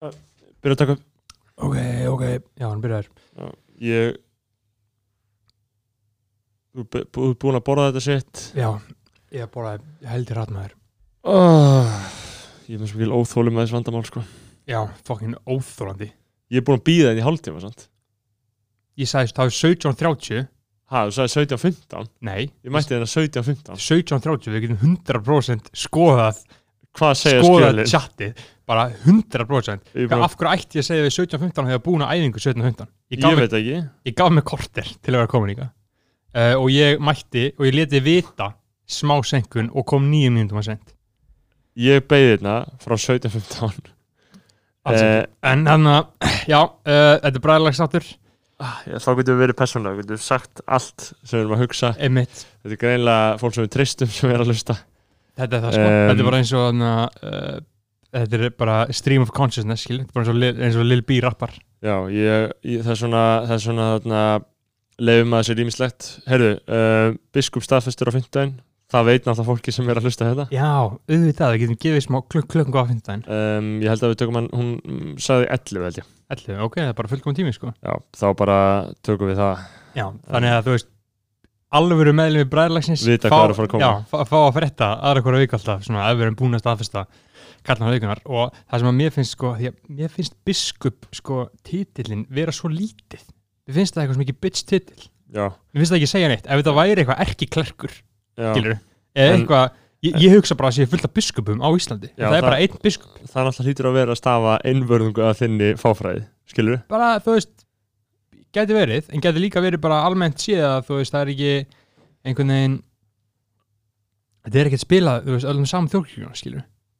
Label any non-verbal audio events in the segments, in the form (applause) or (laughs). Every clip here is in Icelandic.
Byrja að taka upp. Ok, ok, já, hann byrjar. Já, Ég Þú er bú- búin að borða þetta sitt Já, ég borðaði heldur rætmaður oh, Ég er með svo mikil óþólum með þess vandamál sko. Já, fokkin óþólandi Ég er búin að býða þetta í hálftíma sant? Ég sagðist, það er 17.30 Ha, þú sagði 17.15 Nei, Ég mætti þetta 17.15 17.30, við getum 100% skoðað Hvað segja skoðað skjölin? tjattið bara 100% Ég, Hvað, af hverju ætti ég að segja við 17.15 þegar búin að æfingu 17.15 ég, ég veit ekki. Ég gaf mig korter til að vera komin líka uh, og ég mætti og ég leti vita smá senkun og kom nýjum mínútum að sent. Ég beigði þetta frá 17.15 Alls Eh, en hann að, já, uh, þetta er bræðlagsáttur ah, Þá getum við verið persónulega Getum við sagt allt sem við erum að hugsa. Einmitt, Þetta er greinlega fólk sem við treystum sem er að hlusta. Þetta er það sko. Þetta er bara eins og uh, þetta er bara stream of consciousness skil, eins og, eins og Lil B rappar. Já, ég, ég, það er svona, það er svona þarna, leifum að sér ímislegt Herðu, uh, biskup staðfestur á fimmtudaginn. Það veit náttúrulega fólki sem er að hlusta þetta. Já, auðvitað, við getum gefið smá klukk klukk á fimmtudaginn. Um, Ég held að við tökum hann, hún sagði 11 held ég. 11, ok, það er bara fullkom tími sko. Já, þá bara tökum við það. Já, þannig að þú veist alvöru meðlum við bræðlagsins Vita hvað er að fara að koma. Já, fá, fá að frétta aðra hverja vik alltaf svona ef við erum búin að staðfesta kallan vikunar og það sem að mér finnst sko því að mér finnst biskup sko titillin vera svo lítið. Mér finnst það eitthvað sem ekki bitch titill. Já, mér finnst það ekki segja neitt. Ef þetta væri eitthvað erki klerkur já. skilur eða eitthvað ég, ég hugsa bara að sé fullt af biskupum á Íslandi. Já, það er bara einn biskup. Það er náttúrulega hlýtur að vera að stafa einvörðungu að þinni fáfræði Skilur bara þú veist gæti verið en gæti líka verið bara almennt séð að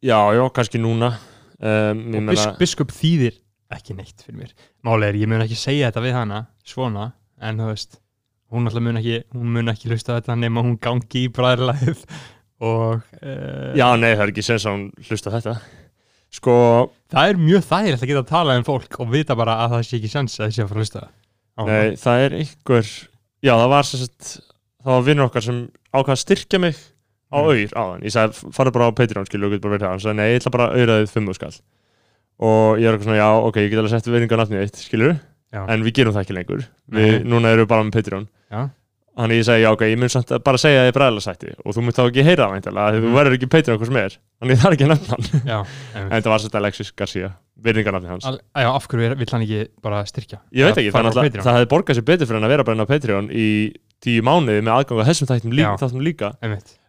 það Já, já, kannski núna. Um, meina, bis, biskup þýðir ekki neitt fyrir mér. Málega er ég mun ekki segja þetta við hana svona en þú veist hún alltaf mun ekki hún mun ekki hlusta þetta nema hún gangi í bræðarlæð (laughs) og uh, Já, nei, það er ekki sens að hún hlusta þetta. Sko, það er mjög þægilegt að geta að tala um fólk og vita bara að það sé ekki sens að það sé að fara að hlusta hana. nei, það er einhver Já, það var sagt Það var vinnur okkar sem ákvað að styrkja mig á Mm. auður á hann Ég sagði, farðu bara á Patreon, skilur, og getur bara verið það Hann sagði, nei, ég ætla bara að auðraðið fimm skall Og ég er eitthvað svona, já, ok, ég get alveg sett veininga á nafnið eitt, skilur Já. En við gerum það ekki lengur við. Núna erum við bara með Patreon Já. Þannig ég segi, já, ok, ég mun samt að bara segja þið bræðilagsætti Og þú mun þá ekki heyra það væntanlega Því þú Mm. verður ekki Patreon hvað sem er Þannig það er ekki að nefna hann Já, (laughs) En þetta var svolítið Alexis Garcia Virðingarnafni hans Al, já, af hverju vill hann ekki bara styrkja? Ég veit ekki, þannig að það hefði borgað sér betur fyrir hann að vera bara inn á Patreon í tíu mánuði með aðgang á þessum þættum líka, líka.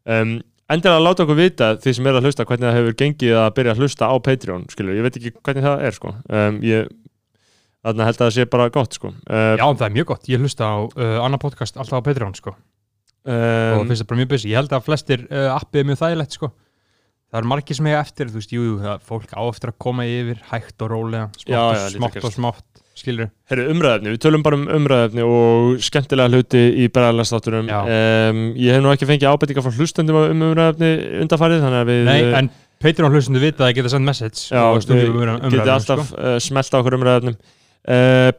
Um, endilega láta okkur vita því sem er að hlusta hvernig það hefur gengið að byrja að hlusta á Patreon skilur, ég veit ekki hvernig það er sko. Um, ég held að það sé bara gott sko. Uh, Já, það er mjög gott, ég hlusta á uh, annar podcast alltaf á Patreon sko. Og um, finnst það bara mjög busy, ég held að flestir uh, appið er mjög þægilegt sko. Það er margir sem eiga eftir, þú veist, jú, jú, fólk á eftir að koma yfir hægt og rólega smátt, Já, og, já, smátt og smátt skilur, Herru, umræðefni, við tölum bara um umræðefni og skemmtilega hluti í bræðalastátturum Já. um, ég hef nú ekki fengið ábendingar frá hlustendum um umræðefni undarfærið þannig að við nei, en Patreon hlustundu vita að geta sendt message Já, við um getið umræðum alltaf sko. uh, smelt á okkur umræðefnum uh,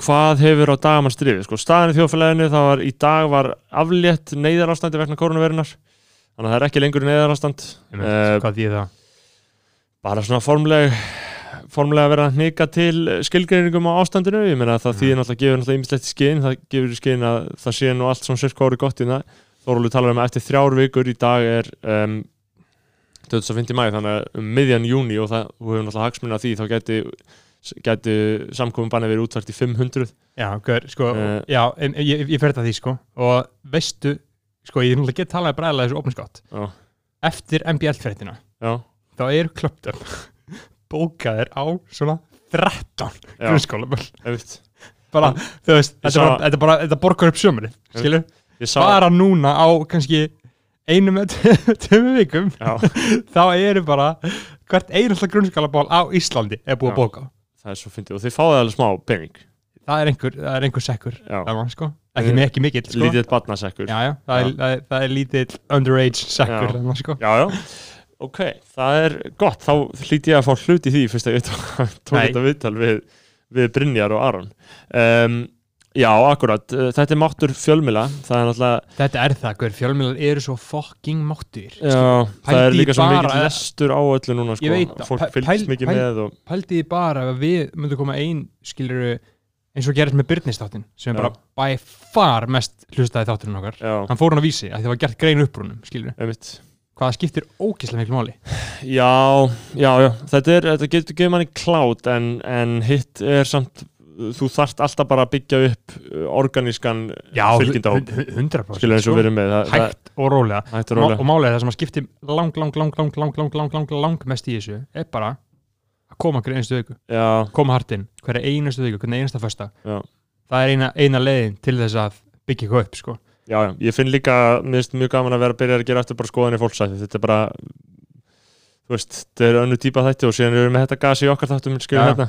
Hvað hefur á dagamann strífið? Sko, staðan í þjóðfélaginu það var í dag var aflétt neyðarástandi vegna koronavirunar þannig að það er ekki lengur neyðarástand. Eh, hvað því það? Bara svona formleg formlega að vera að hnika til skilgreiningum á ástandinu, ég meina að það Mhm. þýðir náttúrulega gefur náttúrulega ýmislegt í skinn, það gefur í skinn að það sé nú allt svona sérska orði gott í það Þorvaldur talar um að eftir þrjár vikur í dag er um, 2050 mæg þannig að um miðjan júni og það hefur náttúrulega hagsmunna því þá geti, geti samkomum banni verið útvært í 500 Já, gaur, sko, Eh. já, en, ég, ég fer þetta því sko. Og veistu, sko, ég er náttúrulega get talað bræðilega þessu opninskátt Já. eftir MBL-fréttina, Já, þá er klöptum bókaðir á svona 13 já, grunnskólaböll bara, þú veist, þetta, borgar upp sömurinn, sá, bara núna á kannski einu með tömmu vikum (laughs) þá eru bara hvert einasta grunnskólaból á Íslandi er búið að bóka það er svo fyndið. Og þið fáið alveg smá pening. Það er einhver, það er einhver sekkur Já. þarna, sko. ekki, ekki mikill sko. Lítið barnasekkur. Já, já, það, Er, það, er, það lítill underage sekkur Já. sko. Já, já, ok, það er gott, þá hlýti ég að fá hluti því fyrst að ég tók (laughs) þetta viðtal við, við Brynjar og Aron. Um, Já, akkurat, Uh, þetta er máttur fjölmila það er náttúrulega, þetta er það, hver fjölmiðlar eru svo fucking máttur já, það er Pældi líka svo mikið lestur á öllu núna sko, Ég veit það. fólk fylgst mikið með og, pældiði bara ef við myndum koma ein skilur eins og gerist með Byrnistáttin sem er bara by far mest hlustaði þátturinn okkar. Já, hann fór hann að vísi að það var gert grein upprúnum skilur einmitt hvað skiptir ógeðslega miklu máli? Já, já, já, þetta er, þetta getur gefið manni klátt en, en hitt er samt, þú þarft alltaf bara að byggja upp uh, organískan 100% skilur eins og sko. við erum með, það, hægt og rólega. hægt og rólega. og er það sem að skipti lang, lang, lang, lang, lang, lang, lang, lang, lang mest í þessu er bara að koma hverju einustu viku. Já, koma hartinn, hverja einustu viku, hvernig einasta já, það er eina, eina leiðin til þess að byggja eitthvað upp sko. Já, já, ég finn líka, mér finnst mjög gaman að vera að byrja að gera eftir bara skoðanir fólksætti, þetta er bara, þú veist, þetta er önnu típa þætti og síðan erum við með þetta gas í okkar þáttum, skilur Já. hérna.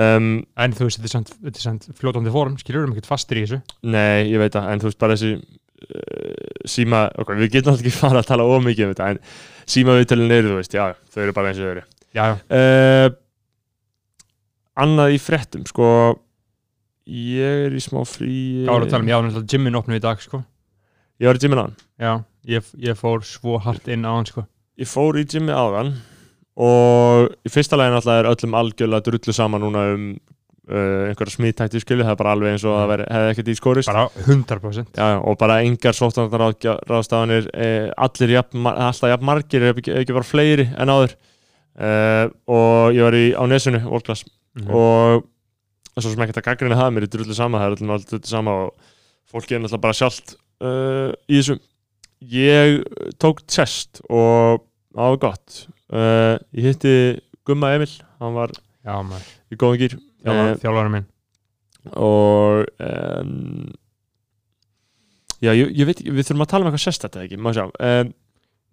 Um, en þú veist, þetta er samt, þetta fljótandi form, skilur við ekkert fastir í þessu nei, ég veit það, en þú veist bara þessi uh, síma, ok, við getum alltaf ekki (laughs) fara að tala of mikið um þetta, en síma viðtölin eru, þú veist, já, þau eru bara eins og þau eru. já, já, uh, annað í fréttum sko ég er í smá frí gáður að tala um, já, náttúrulega gymmin opnum í dag, sko. Ég var í gymmin áðan. Já, ég, ég fór svo hart inn á hann, sko. Ég fór í gymmi áðan og í fyrsta lagi náttúrulega er öllum algjörlega drullu saman núna um uh, einhverja smittætti skilju, það er bara alveg eins og það hefði ekkert í skorist. Bara 100% Já, og bara engar sóttvarnar ráðstafanir eh, allir jafn, alltaf jafn margir ekki, ekki bara fleiri en áður. Eh, og ég var í, á nesunu World Class. Mhm. og svo sem ekkert að gaggrina það mér er drullu sama, það er allir drullu sama og fólki er náttúrulega bara sjálft uh, í þessu. Ég tók test og það var gott. Uh, ég hitti Gumma Emil hann var já, maður, í góðan gýr þjálfar, þjálfarinn minn. og um, já, ég, ég veit ekki, við þurfum að tala um eitthvað sérstætt eða ekki, má sjá. Um,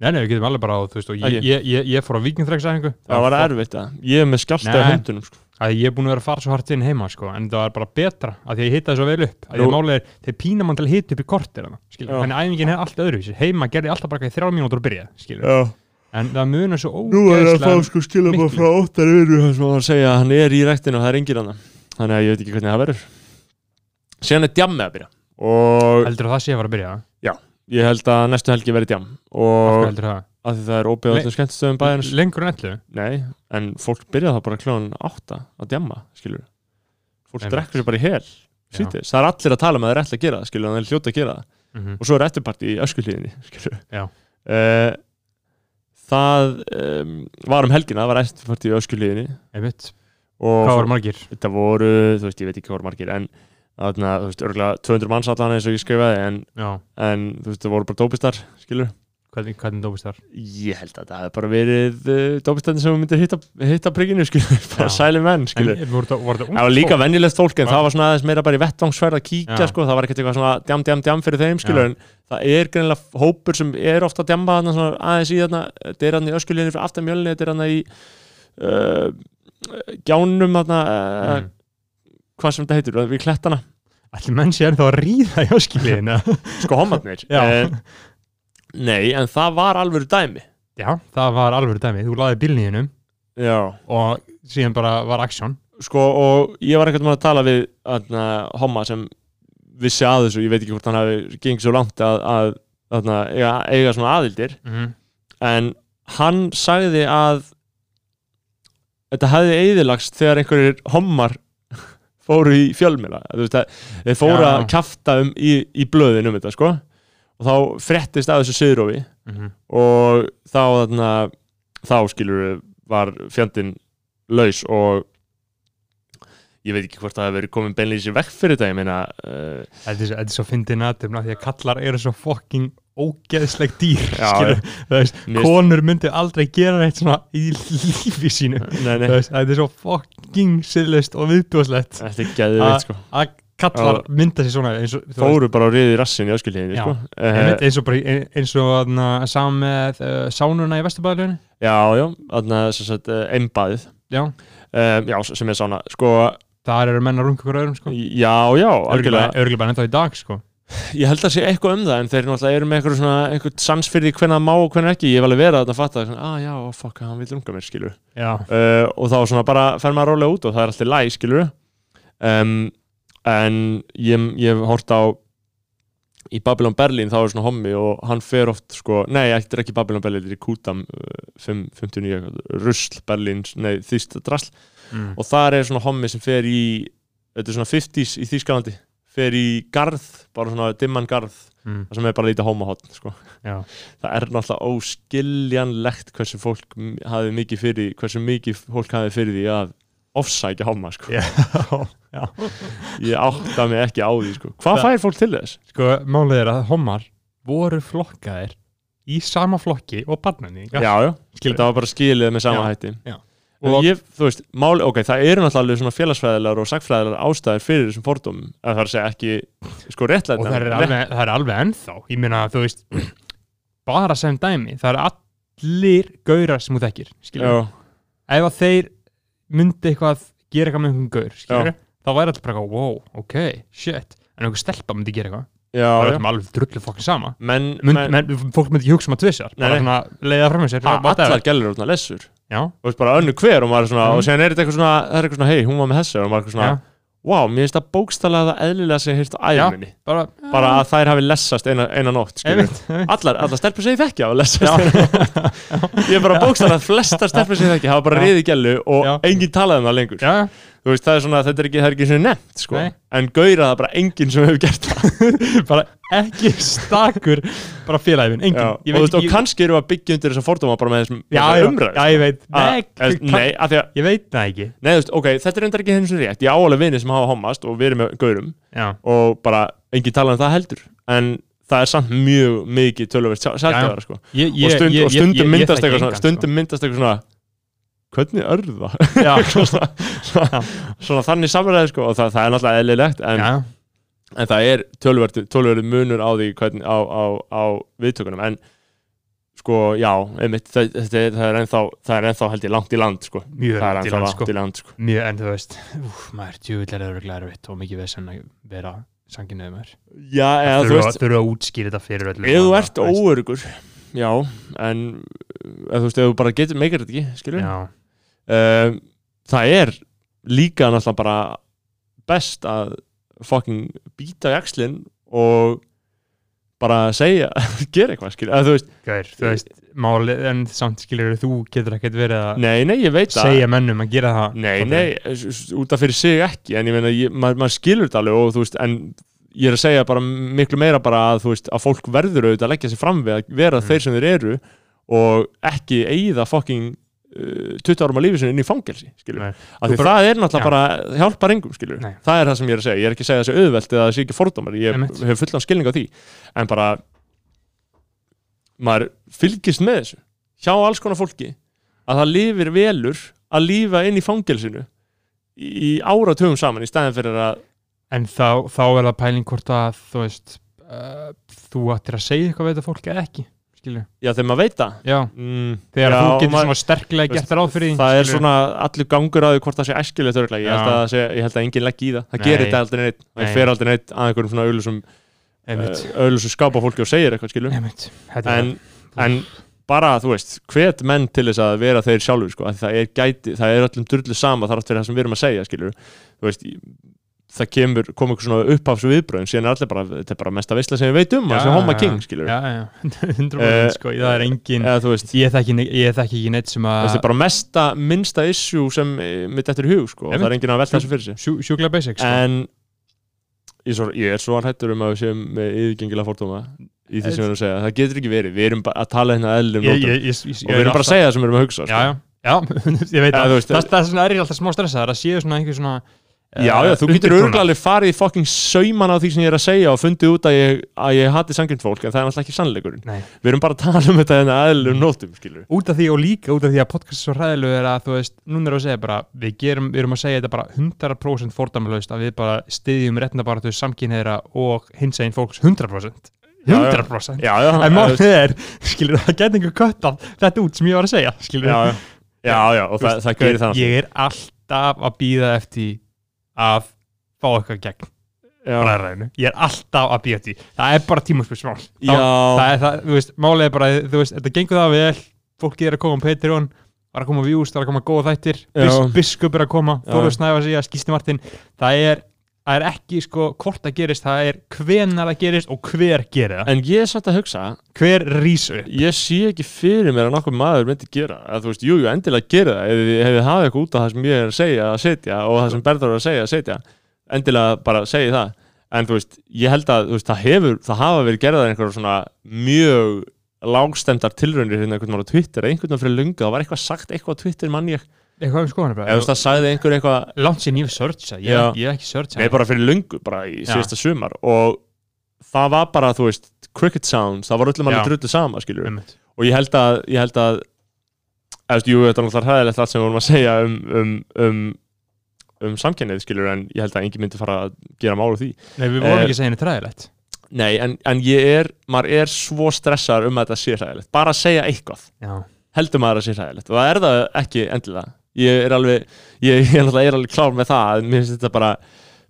nei, nei, við getum alveg bara á, þú veist, og ég, Ekki. ég, ég, ég fór á vikingþræksæðingu það var erfitt að ég er með skjálta í Nei. höndunum sko. Að ég er búin að vera að fara svo hart inn heima sko, en það var bara betra að því að ég hittaði svo vel upp að að málið er, þeir pína mann til að hitta upp í kortir Já. þannig að æfingin er allt öðruvísi. Heima gerði alltaf bara þrjá mínútur að byrja já. En það munar svo Nú er það að fá ógeðslega sko skilabóð miklu. frá óttar var að segja að hann er í ræktinu og það er engin hann þannig að ég veit ekki hvernig það verður. Síðan er djammið að byrja. Og heldur það sé að fara að byrja af ég held að það? að það er óbið á öllum skemmtistöðum bæðins lengur en ellu? nei, en fólk byrja þá bara kljóðan átta að djamma, skilur fólk drekkur sér bara í hel síðdegis. það er allir að tala með það er ætla að gera það, skilur, það er hljóta að gera það Mm -hmm. og svo er eftirparti í öskullíðinni (laughs) skilur Já. Eh, það um, var um helgina, það var eftirparti í öskullíðinni hvað var margir? þetta voru, þú veist, ég veit ekki hvað voru margir en þarna, þú veist, örgulega 200 manns allan eins og ég skrifaði en, en þú veist, það voru bara dópistar, skilur hvernig, hvernig dópist þar? ég held að það hefði bara verið uh, dópistarnir sem myndi hitta, hitta prigginu, (laughs) bara sæli menn, en voru það voru það það var líka venjulegt fólk en það var svona aðeins meira bara í vettvangsferð að kíkja sko, það var ekkert eitthvað svona djam, djam, djam fyrir þeim skilur, en það er greinilega hópur sem er ofta að djamba þarna svona aðeins í þarna, þetta er hann í öskulinni fyrir aftan mjölni, þetta er hann í uh, gjánum þarna, uh, mm. hvað sem þetta heitir, við klettana. Allir menn sé ennþá að ríða í öskiliðina (laughs) sko en, nei, en það var alveg dæmi. Já, það var alveg dæmi, þú laði bílniðinum já, og síðan bara var aksjón. Sko og ég var ekkert að tala við aðna, homma sem vissi að þessu, ég veit ekki hvort hann hafi gengið svo langt að, að aðna, eiga, eiga svona aðildir. -hmm. en hann sagði að þetta hefði eðilagst þegar einhverjir hommar (laughs) fóru í fjölmila þeir fóru Já. að kjafta um í, í blöðin um þetta sko og þá frettist að þessu siðrófi Mhm. og þá þarna, þá skilur var fjandinn laus og ég veit ekki hvort það hefur verið komin beinlýs í vekk fyrir þetta, ég meina uh, þetta er, svo- er fyndið natum því að kallar eru svo fucking ógeðsleg dýr Já, veist, konur myndi aldrei gera neitt svona í lífi sínu. Nei, nei, veist, þetta er svo fucking siðlist og viðbjóðslegt. Þetta er geðveit sko að kallar mynda sér svona og, fóru bara á riði rassin í öskulíðinni Já. sko. uh, eins og bara í- eins og saman með uh, sánuna í Vesturbæðalöginni já, já, sem sagt uh, já, sem er sána sko, þar eru menn að runga okkur öðrum sko. já, já, örgulega bara ennþá í dag sko. ég held að sé eitthvað um það en þeir náttúrulega eru með eitthvað svona eitthvað sansfyrði hvernig það má og hvernig ekki. Ég alveg verið að þetta fatta svona, ah já, oh, fuck, hann vil runga mér, skilur uh, og þá svona bara fer maður rólega út og það er alltaf læg, skilur um, en ég, ég hef hort á í Babylon Berlin þá er svona hommi og hann fer oft sko, nei, þetta er ekki Babylon Berlin, þetta er í Kútam uh, 5, 59, Rusl Berlin, nei, þýst drasl mm. og þar er svona hommi sem fer í þetta er svona 50s í Þýskalandi fer í garð, bara svona dimman garð Mm. það sem er bara lítið homahotn sko. Já, það er náttúrulega óskiljanlegt hversu fólk m- hafi mikið fyrir hversu mikið fólk hafi fyrir því að ofsækja homa sko. já, (laughs) já ég átta mig ekki á því sko. hvað Það- fær fólk til þess? Sko, málið er að homar voru flokkaðir í sama flokki og barnanýðingar já, já, Skilur. þetta var bara skilið með sama Já, hætti já. og ég, þú veist, mál, ok, það eru náttúrulega svona félagsfræðilegar og sagfræðilegar ástæður fyrir þessum fordómum, en það er að segja ekki sko réttlætt og það er, alveg, það er alveg ennþá ég meina að þú veist bara sem dæmi, það eru allir gaurar sem þú þekkir skilur. já, ef að þeir myndi eitthvað gera eitthvað með einhvern gaur skilur, þá væri allir bara eitthvað, wow, ok, shit. En einhver stelpa myndi gera eitthvað. Já, það er öllum alveg drullu fokkin sama. Menn, Mynd, menn menn, fólk myndi ekki hugsa um að tvissar Nei, bara nei. svona leiða fram með sér a- whatever. allar gælur eru svona lessur. Já, og veist bara önnu hver og maður er svona, og séðan er þetta eitthvað svona það er eitthvað svona, hei, hún var með þessu og maður er eitthvað svona, já, wow, mér finnst það bókstælega það eðlilega sem ég heyrst á æðminni bara, bara að þær hafi lessast eina, eina nótt allar, allar stelpur sem ég þekki að lessast (laughs) ég er bara bókstælega að flestar stelpur sem ég þekki hafa bara riðið gælu og enginn talaði um það lengur. Já, já, þú veist, það er svona, þetta er ekki, það er ekki svona nefnt sko. Nei. en gauðra það bara enginn sem hefur gert það. (laughs) Bara ekki stakur bara félagin, engin Já. og, þú veist, og kannski eru að byggja undir þessa fordóma bara með þessum já, já, umræðu já, ég veit. Að- nei, kann- nei, af því að ég veit það ekki. Nei, þú veist, ok, þetta er reyndar ekki henni sem rétt. Ég á alveg vini sem hafa hommast og verið með gaurum já, og bara engin tala um það heldur. En það er samt mjög mikið töluvert sælgæðara sko. ég, og, stund, ég, og stundum ég, ég, myndast ég eitthvað þekki svona, engan, stundum myndast eitthvað svona hvernig örða (laughs) svona, svona, svona þannig samræði sko, og það, það er náttúrulega eðlilegt en, en það er töluvert munur á því hvernig, á, á, á viðtökunum en sko, já, einmitt það, það, er, það er ennþá það er ennþá held ég langt í land sko. mjög er langt í land sko. í land sko. mjög, en þú veist, úf, maður djúvillega öruglega erfitt og mikið vesen að vera sanginuð maður. Já, eða þú veist þurfa að útskýra þetta fyrir öllum ef þú ert óörugur já, en eða, þú veist, ef þú bara getur meikar þetta ekki skilur já, um, það er líka náttúrulega bara best að fucking býta í axlinn og bara segja, (laughs) gera eitthvað skilur, eða þú veist, gaur, þú veist máli, en samt skilur þú getur ekkert verið að nei, nei, segja mennum að gera það. Nei, nei, út af fyrir sig ekki en ég meina, maður maður skilur þetta alveg og þú veist, en ég er að segja bara miklu meira bara að þú veist, að fólk verður auðvitað að leggja sér fram við að vera Mm. þeir sem þeir eru og ekki eigða fucking uh, 20 árum að lífi sinni inn í fangelsi Nei. bara- það er náttúrulega Já. bara hjálpar engum Nei. það er það sem ég er að segja ég er ekki að segja þessi auðvelt eða þessi ekki fordómar ég Einmitt. hef fullan skilning á því en bara maður fylgist með þessu hjá alls konar fólki að það lifir velur að lífa inn í fangelsinu í, áratugum saman í staðin fyrir að en þá, þá er það pæling hvort að þú veist uh, þú ættir að segja eitthvað við þetta fólk eða ekki skilur, já þegar maður veit það. Já. Mm, þegar já, þú getur svona sterklega gert ráð fyrir því, það er svona allur gangur á því hvort það sé æskilegt örglega ég, held að enginn legg í það. Það Nei. gerir þetta aldrei neitt það Nei. fer aldrei neitt að einhverjum svona auðlusum Einmitt. auðlusum skápa fólki og segir eitthvað er en, en bara þú veist hvet menn til þess að vera þeir sjálfur sko, það er gæti, það er öllum drullu sama þar fyrir það sem við erum að segja skilur þú veist, það kemur kom eitthvað svona upphafs viðbröðum síðan er allir bara, þetta er bara mesta veistla sem við veitum að Já, sem Homa já, King skilur já, já, (laughs) 100% Eh, sko, það er engin eða veist, ég þekki, ekki neitt sem að þetta er bara mesta minnsta issue sem eh, mitt eftir í hug sko, það er enginn að velta þessu fyrir sig sjú, sjúklega basic sko. en ég, svo, ég er svo hættur um að við séum með yfirgengilega fordóma í því sem við erum að segja, það getur ekki verið. Við erum að tala hérna eðlum nótum. og við erum bara að segja það sem við erum að hugsa já, sko. já, já, (laughs) ég veit að veist, það, það er alltaf smá stressaðar að séu svona einhver svona Já, já, þú getur alveg farið í fucking sauman á því sem ég er að segja og fundið út að ég, að ég hati sangrind fólk en það er náttúrulega ekki sannleikurinn. Nei. Við erum bara að tala um þetta en aðlum nótum, skilur. út af því og líka út af því að podcast er svo hræðilegu er að þú veist, núna er að segja bara við, gerum, við erum að segja þetta bara 100% fordæmalaust að við bara styðjum réttindabaratu samkynneira og hins einn fólks 100% Já, já. 100% Já, já, en málið er, skilur það geti einhver kött af þetta út sem ég var að segja skilur já, já, já, já, og það, það gerir það. ég er alltaf að býða eftir að fá eitthvað gegn. Bræðræðinu, ég er alltaf að býða eftir það er bara tímaspilsmál já, það er það, þú veist, málið er bara þú veist, þetta gengur það vel, fólki er að koma á Patreon, það er að koma views, það er að koma góða þættir. Biskup er að koma, Já. Þóru Snæfa sig að skýsti Martin, það er það er ekki sko hvort það gerist, það er hvenar það gerist og hver gerir það. En ég er samt að hugsa hver rísu Ég sé ekki fyrir mér að nokkuð maður myndi gera að þú veist, jú, jú, endilega gera það ef þið hefði hafið eitthvað út af það sem ég er að segja að setja og það sem Berður er að segja að setja. Endilega bara segja það. En þú veist, ég held að veist, það hefur, það hafa verið gerðar einhverjum svona mjög lágstemdar tilraunir hérna einhvern veginn á Twitter. Einhvern veginn fyrir lunga, það var eitthvað sagt eitthvað á Twitter mann ég, eitthvað um eða þú veist, skoðanabræð það sagði einhver eitthvað langt sín ég hef searchað, ég, Já. ég hef ekki searchað Nei, bara fyrir lungu, bara í Já. síðasta sumar. Og það var bara, þú veist, cricket sounds, það var öllum alveg Já. drullu sama, skilur Einmitt. og ég held að, ég held að eða, þú veist, jú, þetta er náttúrulega hræðilegt allt sem við vorum að segja um, um, um, um samkennið, skilur, en ég held að engin myndi fara að gera málu því. Nei, við vorum Eh, ekki að segja henni træðilegt Nei, en, en ég er, maður er svo stressar um að þetta sé hræðilegt, bara að segja eitthvað. Já, heldur maður að sé hræðilegt. Og það er það ekki endilega ég er alveg, ég, ég er alveg klár með það en mér finnst þetta bara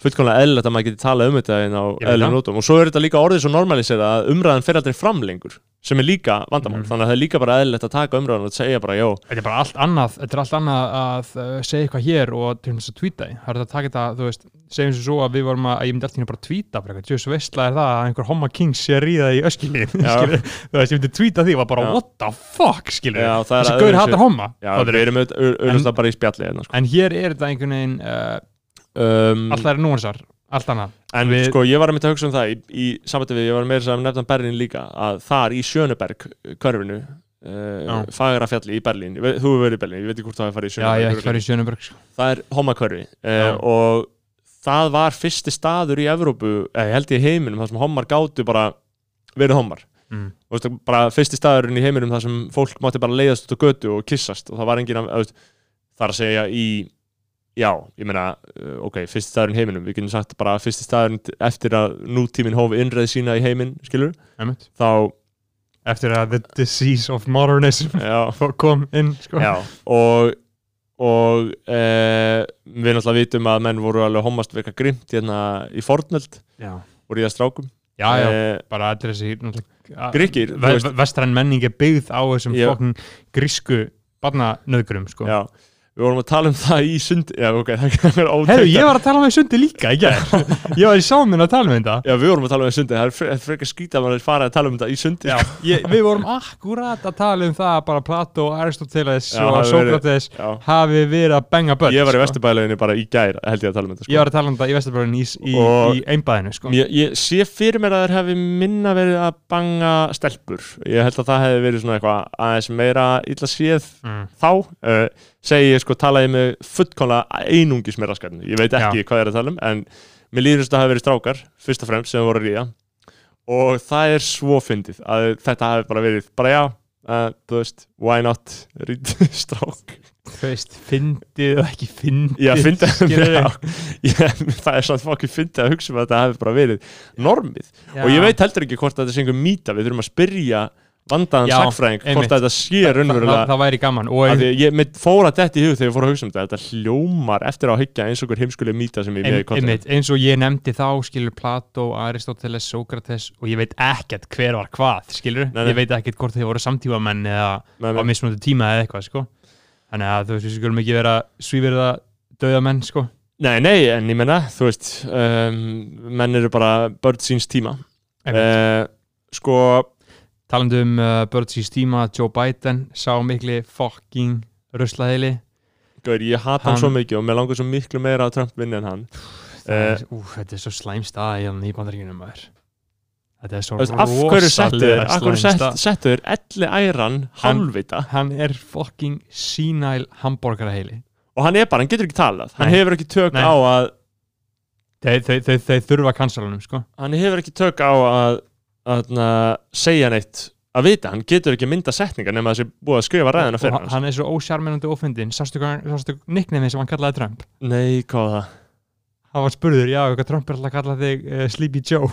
fullkomlega eðlilegt að maður geti talað um þetta inn á Ég veit eðlum nótum. Og svo er þetta líka orðið svo normalisera að umræðan fer aldrei fram lengur sem er líka vandamál, Mhm. þannig að það er líka bara eðlilegt að taka umræðan og segja bara, jó, þetta er bara allt annað þetta er allt annað að uh, segja eitthvað hér og til þess að því. Það er þetta að taka þetta, þú veist, segjum sem svo að við vorum að, að ég myndi alltaf bara eitthvað, jöss veistla er það að einhver homma kings sé að ríða í öskilin (laughs) Já. þú veist, ég myndi tweeta því og bara, Já. what the fuck, skilur já, þessi gaur hattar homma já, við erum auðvitað bara í spjalli hérna, sko. en hér er þetta einhvern veginn uh, um, alltaf er núansar, allt annað En Við- sko, ég var að mynda að hugsa um það í, í samvætti við, ég var meira að nefna Berlín líka að þar í Sjöneberg körfinu Já. uh, fagra fjalli í veit- þú hefur verið í Berlín ég veit ekki hvort það hefur farið í já, ég hef Sjöneberg ekki farið í Sjöneberg sko. það er homakörfi uh, og það var fyrsti staður í Evrópu, ég held ég heiminum þar sem homar gátu bara verið homar mm. Veist, bara fyrsti staðurinn í heiminum þar sem fólk mátti bara leiðast út á götu og kissast og það var engin að, það er að segja í já, ég meina, uh, ok, fyrsti staðurinn heiminum við getum sagt bara fyrsti staðurinn eftir að nútíminn hófi innreið sína í heiminn skilur, Einmitt. þá eftir að the disease of modernism já, (laughs) kom inn sko. já og og uh, við náttúrulega vitum að menn voru alveg homast veka grimt hérna í fornöld já, voru í að strákum já, já. Eh, bara allir þessi veist- vestræn menning er byggð á þessum Já. fokkin grísku barnanöðgrum sko. já, við vorum að tala um það í sund já, ok, (laughs) það er ótækt. Herru, ég var að tala um því sundi líka í gær. (laughs) Ég var í sáminn að tala um þetta. Já, við vorum að tala um sundi, það er fre- frekar skýta að maður fara að tala um þetta í sundi Já, ég, við vorum akkurat að tala um það að bara Plato, Aristoteles Já, og Sókrates hafi verið að benga börn Ég var í sko. vesturbæleginni bara í gær, held ég að tala um þetta sko. Ég var að tala um þetta í Vesturbjörn í, í, í einbæðinu sko. ég, ég sé fyrir mér að þeir Ég segi ég sko, talaði með fullkomlega einungis með raskarni Ég veit ekki hvað er að tala um en mér líður þess að það hefði verið strákar fyrst og fremst sem voru að ríða. Og það er svo fyndið að þetta hefði bara verið, bara já uh, þú veist, why not ríð (laughs) strák? Þú veist, fyndið og ekki fyndið Já, fyndið já, (laughs) ég, Það er svona fokkið fyndið að hugsa um að þetta hefði bara verið normið. Já. og ég veit heldur ekki hvort þetta sé einhver mýta við þurfum að spyrja vandaðan sagfræðing hvort þetta sé raunverulega það væri gaman. Ég fór að þetta í hug þegar ég fór að hugsa um þetta þetta hljómar eftir að hyggja eins og hver heimskuleg mýta sem ég í kontra eins og ég nefndi þá skilur Plato, Aristoteles, Sókrates og ég veit ekkert hver var hvað skilur, Nei, nei. ég veit ekkert hvort þið voru samtífamenn eða Nei, á mismunandi tíma eða eitthvað sko. þannig að þú veist, við skulum ekki vera svíverða döða menn sko. Nei, nei, en ég menna, þú veist um, menn eru bara börn síns tíma. Uh, Sko talandi um uh, börn síns tíma Joe Biden sá mikli fucking ruslaðili. Gaur, ég hata hann, Hann- svo mikið og mér langar svo miklu meira að Trump vinna en hann. Uh, þetta er svo slæm stað í hann í bandaríkjunum maður. Þetta er svo Þú veist, af hverju settu þeir af hverju slæm sett, stað settu þeir elli æran halvvita hann er fucking sínæl hambúrgaraheili og hann er bara, hann getur ekki talað. Hann Nei. hefur ekki tök Nei. á að þeir, þeir, þeir, þeir þurfa kansalanum sko. hann hefur ekki tök á að, að, að segja neitt að vita, hann getur ekki mynda setningar nema þessi búið að skrifa ræðina og fyrir hann, hann er svo ósjarmennandi ofindin sástu, nicknamið sem hann kallaði Trump? Nei, hvað var það? hann var spurður, já, eitthvað Trump er alltaf að kalla þig uh, Sleepy Joe?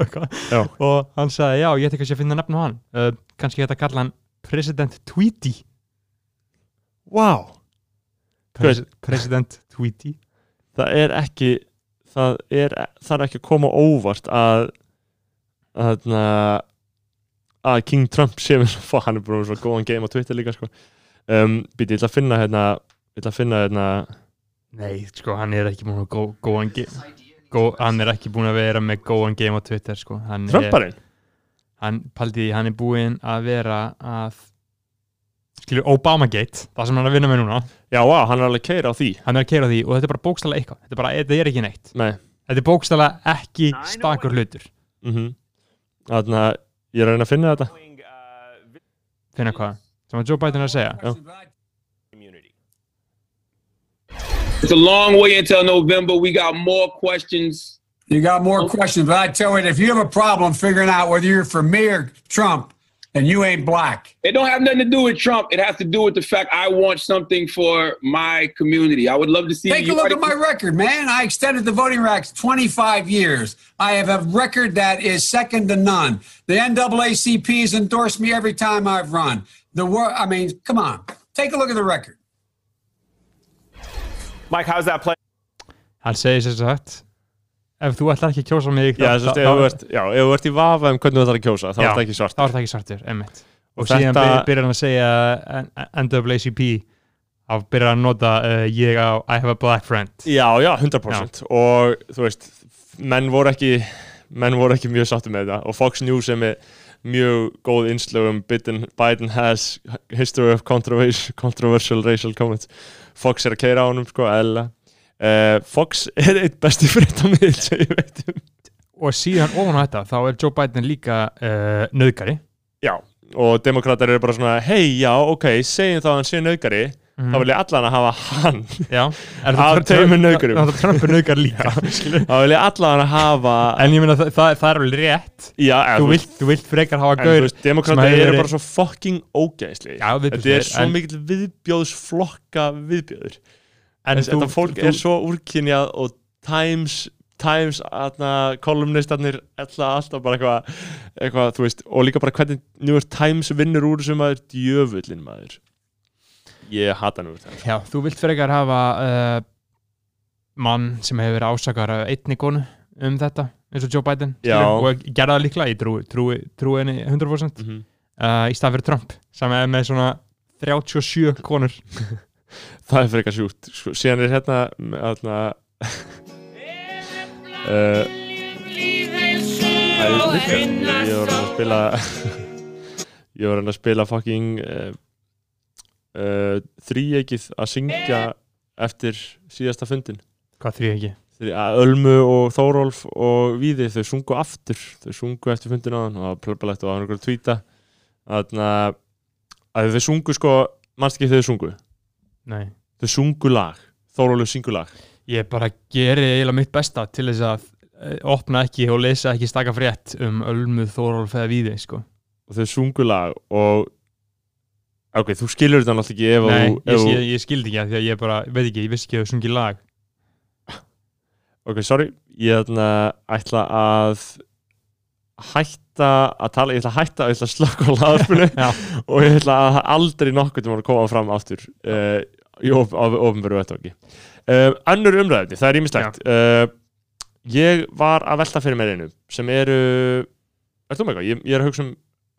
(laughs) Og og hann sagði, já, ég ætti kannski að finna nefn á hann. Uh, kannski ég ætti að kalla hann President Tweety. Vá, Pres President Tweety. Það er ekki það er, það er ekki að koma óvart að að, að King Trump sé mér svo, hann er bara svo góðan game á Twitter líka sko. um, býti, ég ætla að finna hérna ég ætla að finna hérna nei, sko, hann er ekki múin að gó, góðan, ge gó, hann er ekki búin að vera með góðan game á Twitter sko. hann, er, Trumparinn hann, paldi, hann er búin að vera að skilur Obamagate, það sem hann er að vinna með núna. Já, vá, hann er alveg keira á því. Hann er að keira því og þetta er bara bókstala eitthvað. Þetta er, bara, þetta er ekki neitt. Nei. Þetta er bókstala ekki stakur hlutur. Mm Þannig að ég er að reyna að finna þetta. Finna hvað, sem að Joe Biden er að segja? It's a long way until November. We got more questions. You got more questions, but I tell you, if you have a problem figuring out whether you're for me or Trump, and you ain't black. It don't have nothing to do with Trump. It has to do with the fact I want something for my community. I would love to see Take a look at my record, man. I extended the voting rights 25 years. I have a record that is second to none. The NAACP has endorsed me every time I've run. The wor- I mean, come on. Take a look at the record. Mike, how's that play? hann segir sér sagt ef þú ætlar ekki að kjósa mig Já, þess að ef þú ert, já, ef þú ert í vafa um hvernig þú ætlar að kjósa þá Já. er þetta ekki svart þá er það ekki svartur, og, Og síðan þetta- byrjar hann að segja NAACP þá byrjar hann að nota uh, ég á I have a black friend. Já, já, 100% og þú veist, menn voru ekki menn voru ekki mjög sáttu með þetta. Og Fox News er með mjög góð innslögum Biden, Biden has history of controversial, controversial racial comments. Fox er að keira á honum sko, eðla uh, Fox er eitt besti fréttamiðl sem ég veit um. Og síðan ofan á þetta þá er Joe Biden líka uh, nöðgari Já, og demokrater eru bara svona hei, já, ok, segjum þá að hann sé nöðgari þá vil ég allan að hafa hann. Já, er Af nauðgurum. það Trump er nöðgar líka. (laughs) Þá vil ég allan að hafa en ég meina það, það, það er alveg rétt. Já, þú vilt, þú vilt frekar hafa gaur demokrater eru bara svo fucking ógæðsli Þetta er svo mikill viðbjóðsflokka viðbjóður en Þessi- Þetta fólk er svo úrkynjað og Times, Times aðna, kolumnistarnir alltaf, alltaf bara eitthvað eitthva, þú veist, og líka bara hvernig New York Times vinnur úr þessum maður djöfullin maður. Ég hata New York Times. Já, þú vilt frekar hafa uh, mann sem hefur verið ásakar af einni konu um þetta eins og Joe Biden. Og gerða það líklega, ég trúi, trúi, trúi henni 100% Mhm. uh, í stað fyrir Trump sem er með svona 37 konur (laughs) Það er fyrir eitthvað sjúkt sko, Síðan er hérna aðna, uh, Það er líka Ég var að spila Ég var að (laughs) spila fucking uh, uh, þríegið að syngja eftir síðasta fundin hvað þrý ekki Því að Ölmu og Þórólf og Víði þau sungu aftur. Þau sungu eftir fundin á hann og það var plöpalegt og það var einhver að tvíta Þannig að þau sungu sko mannst ekki þau sungu Nei. þau sungu lag Þórólf syngu lag ég bara geri eiginlega mitt besta til þess að uh, opna ekki og lesa ekki staka frétt um Ölmuð Þórólf eða Víði sko. og þau sungu lag og ok, þú skilur þetta náttúrulega ekki ef Nei, þú, ég, ef þú ég, ég skildi ekki að því að ég bara, veit ekki, ég vissi ekki að þau sungi lag ok, sorry, ég ætla, ætla að hætta að tala, ég ætla að hætta ég að slökka á laðarpinu (laughs) Já. og ég ætla að aldrei nokkuð til að koma fram aftur uh, í of, of, ofnveru vettvangi. Uh, önnur umræðni, það er ímislegt uh, ég var að velta fyrir mér einu sem eru er þú með eitthvað, ég, ég er að hugsa um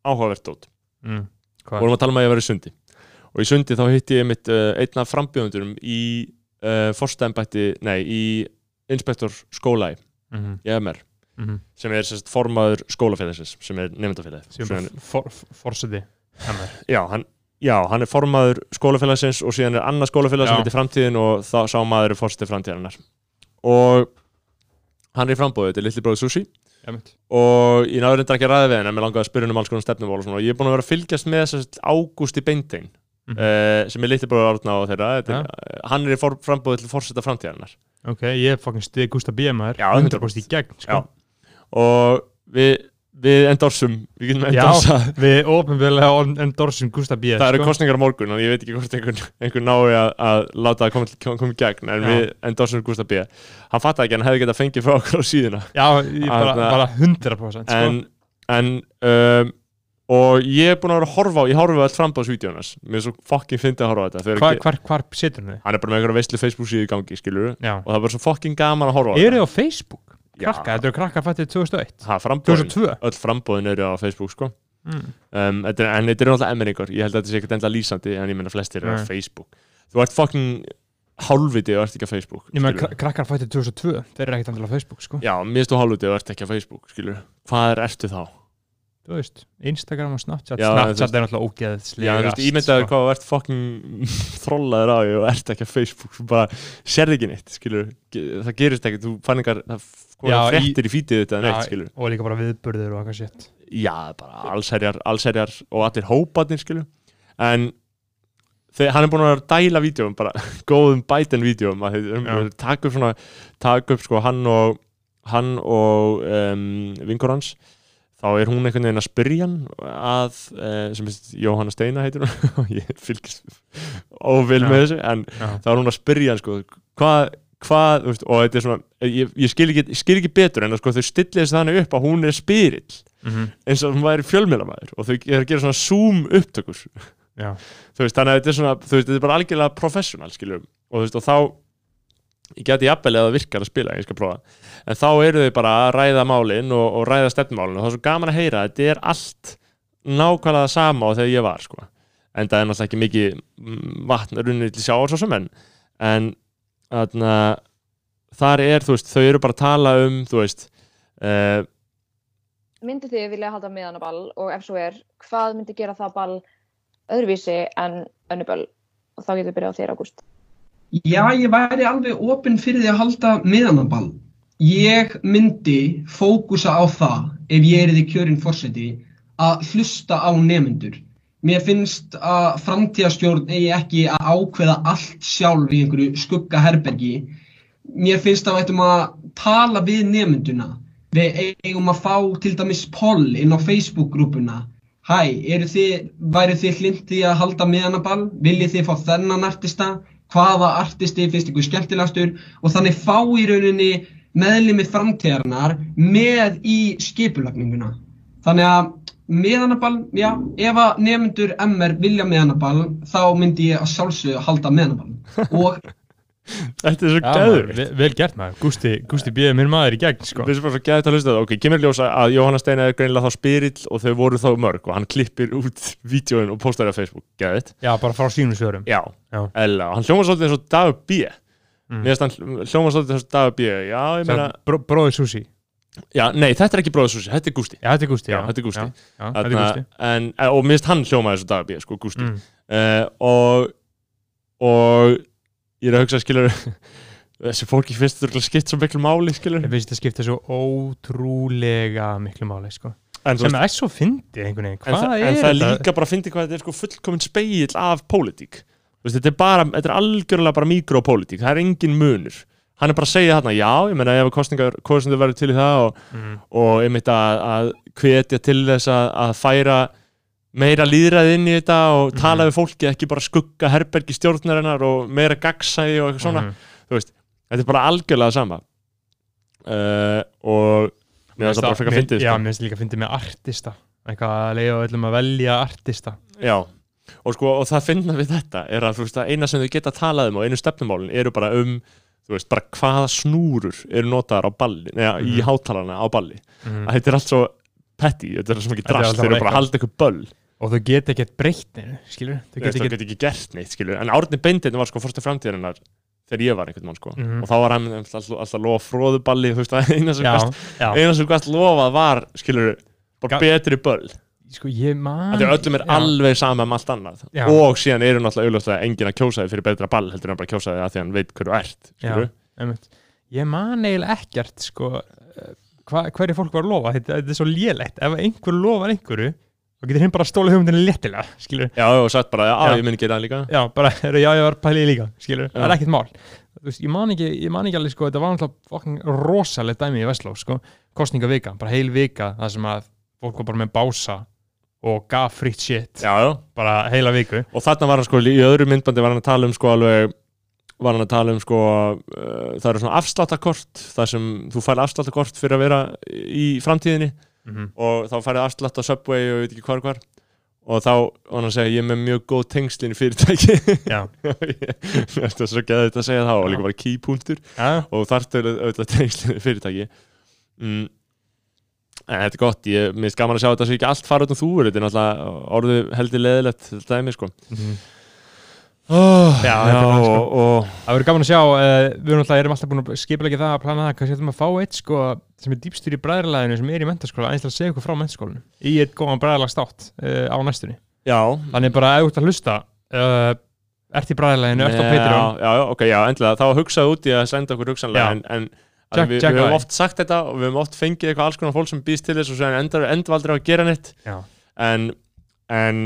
áhugavert dót. Mm. vorum að tala um að ég var í sundi. Og í sundi þá hitti ég mitt einn af frambjöðundurum í forstæmbætti, nei, í inspektor skóla í, mm -hmm. í MR Mm -hmm. sem er sérst, formaður skólafélagsins sem er nefndafélagið for, forseti já, hann, já, hann er formaður skólafélagsins og síðan er annað skólafélag sem heitir framtíðin og þá sá maður er fórstið framtíðarinnar. Og hann er í frambóðið til Litli bróður Sushi. Og ég náður reyndar ekki að ræða við henn en mér langaði að spyrja um alls konar stefnumál og, og ég er búin að vera að fylgjast með sérst, Ágústi Beintein Mhm. uh, sem er Litli bróður Árna og þeirra. Þetta er, uh, hann er frambóðið til fórseta framtíðarinnar. Ok, ég er fucking stið Gustaf B. maður Já, 100% í gegn sko. Já. og við, við endorsum við getum Já, endorsa við ofinvegulega endorsum Gustaf B. það eru sko. kostningar á morgun og ég veit ekki hvort einhvern, einhvern nái að, að láta það koma, koma í gegn en Já. við endorsum Gustaf B hann fattaði ekki hann hefði getað fengið frá okkur á síðuna já, bara, bara 100% sko. en, en um, og ég er búin að vera að horfa á ég horfa á allt frambáðsvídeónas mér er svo fucking fyndið að horfa á þetta hvar, hvar, hvar setur hann þið? hann er bara með einhverja veistlu Facebook síðu í gangi skilur Já. og það er bara svo fucking gaman að horfa á þetta krakka, þetta eru krakkar fættið 2001 Ha, frambóðin, 2002 öll frambóðin eru á Facebook sko. Mm. um, þetta er, en þetta er náttúrulega emmeningar ég held að þetta sé ekkert enda lýsandi en ég menna flestir eru á Nei. Facebook. Þú ert fucking hálfviti og ert ekki á Facebook Ég með skilurðu. krakkar fættið 2002 Þeir eru ekkert andil á Facebook sko. Já, mér stu hálfviti og ert ekki á Facebook skilur. Hvað er ertu þá? Þú veist, Instagram og Snapchat. Já, Snapchat er náttúrulega ógeðslega Já, þú veist, ímyndaður hvað þú ert fucking (laughs) þrollaður á og ert ekki á Facebook þú bara sérði ekki neitt, skilur það gerist ekki, þú fann einhver Já, já, í- í fítið þetta neitt, Já, skilur Og líka bara viðburður og eitthvað sétt Já, bara allsherjar, allsherjar og allir hóparnir, skilur en þegar hann er búin að dæla vídjóum, bara (laughs) góðum bæten Já. taka upp svona taka upp sko hann og hann og um, vingur hans þá er hún einhvern veginn að spyrja hann að, uh, sem veist, Jóhanna Steina heitir hún (laughs) og ég fylgist óvil Já. með þessu, en Já, þá er hún að spyrja hann sko, hvað hvað, veist, og þetta er svona ég, ég skil, ekki, ekki betur en að sko þau stillir þess þannig upp að hún er spyrill Mhm. eins og hún væri fjölmjölamæður og þau er að gera svona zoom upptökur veist, þannig að þetta er svona, veist, þetta er bara algjörlega professional, skiljum, og og þá ég geti jafnvel eða virkar að spila ég skal prófa, en þá eru þau bara að ræða málin og, og ræða stefnmálin og það er svo gaman að heyra, þetta er allt nákvæmlega sama á þegar ég var sko. en það er náttúrulega ekki mikið mm, vatn runnið til sjáar svo sem en en þarna, þar er, þú veist, þau eru bara að tala um, þú veist uh, myndi þið vilja halda miðanaball og ef svo er, hvað myndi gera það ball öðruvísi en önnuball og þá getur við byrjað á þér, Ágúst. Já, ég væri alveg opinn fyrir því að halda miðanaball. Ég myndi fókusa á það, ef ég er í því kjörin fórseti, að hlusta á nemyndur. Mér finnst að framtíðastjórn eigi ekki að ákveða allt sjálf í einhverju skuggaherbergi. Mér finnst að við ættum að tala við nemynduna. Við eigum að fá til dæmis poll inn á Facebook-grúpuna. Hæ, þið, væru þið hlindi að halda miðanaball? Viljið þið fá þennan artista? Hvaða artisti finnst ykkur skemmtilegastur? Og þannig fá í rauninni meðlimi framtíðarnar með í skipulagninguna. Þannig að miðanaball, já, ef að nefnendur MR vilja miðanaball, þá myndi ég að sjálfsögðu halda miðanaball. (laughs) Og þetta er svo gæður vel, vel gert maður. Gústi, Gústi býði mér maður í gegn sko. Við erum bara svo gæðið að hlusta það, ok, kemur ljósa að Jóhanna Steina er greinilega þá spyrill og þau voru þá mörg og hann klippir út vídjóin og postar það á Facebook, gæðið Já, bara frá sínum svörum. Já, eða, hann hljóma svolítið eins og Dagur B. Mm. Mér finnst hann hljóma svolítið eins og Dagur B. Já, ég meina, Bró, Bróður Susi já, nei, þetta er ekki bróðsúsi, þetta er Gústi. Já, þetta er Gústi Já, þetta er Gústi. Já, já, þetta er Gústi. en, og mér finnst hann hljóma eins og Dagur B, sko, Gústi. Mm. uh, og og ég er að hugsa, skilur (laughs) þessi fólki finnst þetta skipt svo miklu máli, skilur Ég finnst þetta skipta svo ótrúlega miklu máli sko. en, sem er svo fyndið einhvern veginn. Hvað er en það er þetta? líka bara að fyndi hvað þetta er sko fullkomin speill af pólitík. Þetta er bara, þetta er algjörlega bara mikropólitík, það er engin munur hann er bara að segja þarna, já, ég meina ef kostningar, kostningar verður til í það og, mm. og einmitt að, að hvetja til þess að, að færa meira líðræð inn í þetta og Mhm. tala við fólki, ekki bara skugga herbergi stjórnarinnar og meira gagsæði og eitthvað svona, Mhm. þú veist þetta er bara algjörlega sama uh, og mér finnst það bara frekar Mér- fyndið Já, sko. mér finnst líka fyndið með artista eitthvað að leiða öllum að velja artista Já, og sko, og það finna við þetta er að, þú veist, að eina sem þau geta talað um og einu stefnumálin eru bara um þú veist, bara hvaða snúrur eru notaðar á balli, neða, í Mhm. hátalarna á balli. Mm. að þetta er allt svo petty, þetta er svo mikið drast, þeir eru bara að halda eitthvað böll. Og þau geta ekkert breytt neinu, skilur þau geta ekkert ekki gert neitt, skilur en Árni Beinteinn var sko fórstu framtíðarinnar þegar ég var einhvern mann sko. Mhm. og þá var hann alltaf, alltaf lofa fróðuballi þú veist, eina sem gast lofað var skilur, bara betri böll sko ég man Þetta er öllum er já. alveg sama um allt annað. Já. og síðan eru náttúrulega auðvitað enginn að kjósa þig fyrir betra ball heldur en bara kjósa þig að því að hann veit hverju ert Já, ég man eiginlega ekkert sko, eh, hverju fólk var að lofa. Þetta, þetta er svo lélegt, ef einhver lofar einhverju þá getur hinn bara stólið hugmyndinu léttilega skilur, Já, og sagt bara, Já. ég minn gera það líka. Já, bara, (laughs) já, ég var pælið líka skilur, það er ekkert mál. Veist, ég man ekki, ég man ekki alveg sko, þetta var náttúrulega fucking rosalegt dæmi í Vestló sko, kostningavika, bara heil vika það sem að fólk var bara með bása og gaf fritt shit Já, já, bara heila viku. Og þarna var hann sko, í öðru myndbandi var hann að tala um sko alveg var hann að tala um sko uh, það eru svona afsláttakort þar sem þú fær afsláttakort fyrir að vera í framtíðinni. Mm -hmm. og þá færið afslátt á Subway og veit ekki hvar hvar. Og þá var hann segja ég er með mjög góð tengslin í fyrirtæki. (laughs) Þetta er svo geðið að segja það og líka bara keypunktur og þarftu auðvitað tengslin í fyrirtæki. Mm. En þetta er gott ég mér finnst gaman að sjá þetta svo ekki allt fara út um þú þetta er náttúrulega orðið heldur leðilegt þetta dæmi sko. Mm oh, Já, já, er það, sko. og, og Það verður gaman að sjá, uh, við erum alltaf, erum alltaf búin að skipilegja það að plana það, kannski ætlum að fá eitt sko sem er dýpstýr í bræðarlæðinu sem er í mentaskóla, til að segja ykkur frá mentaskólinu í eitt góðan bræðarlagstátt uh, á næstunni. já, Þannig bara ert að hlusta, uh, ert í bræðarlæðinu, ert á Patreon, Check, við, checka við höfum oft sagt þetta og við höfum oft fengið eitthvað alls konar fólk sem býst til þess og segja endar, aldrei að gera neitt Já. en, en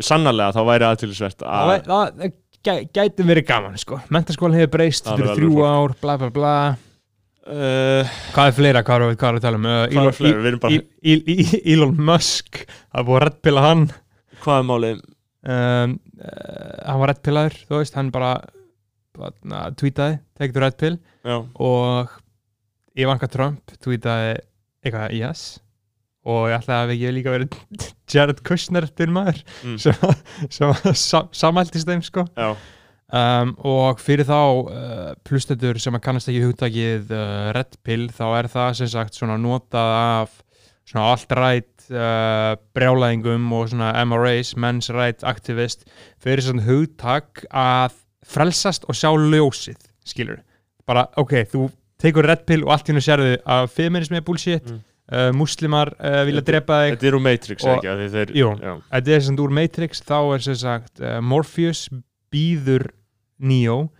sannarlega þá væri aðtilsvert það, að það, það gæ- gæti verið gaman sko. Mentaskólinn hefur breyst, Það þetta er eru þrjú ár, bla bla bla. uh, Hvað er fleira, hvað er, er að tala um? Uh, er Elon Musk, það er búið að reddpilla hann. hvað er málið um, uh, hann var reddpillaður þú veist, hann bara, tweetaði, take the red pill já, og Ivanka Trump tweetaði eitthvað yes. Og ég ætlaði að við ekki líka verið (laughs) Jared Kushner til maður Mm. sem, sem sa, samæltist þeim sko. Um, og fyrir þá uh, plustetur sem að kannast ekki hugtakið uh, red pill þá er það sem sagt svona notað af svona alt-right uh, brjálæðingum og svona MRAs, men's right activist fyrir svona hugtak að frelsast og sjá ljósið skilur, bara ok, þú tekur red pill og allt í hennu sérðu að feminismi er bullshit Mm. uh, muslimar uh, vilja drepa þig. þetta er úr Matrix Og- ekki, þeir, Jú. þetta er sem úr Matrix þá er sem sagt uh, Morpheus býður Neo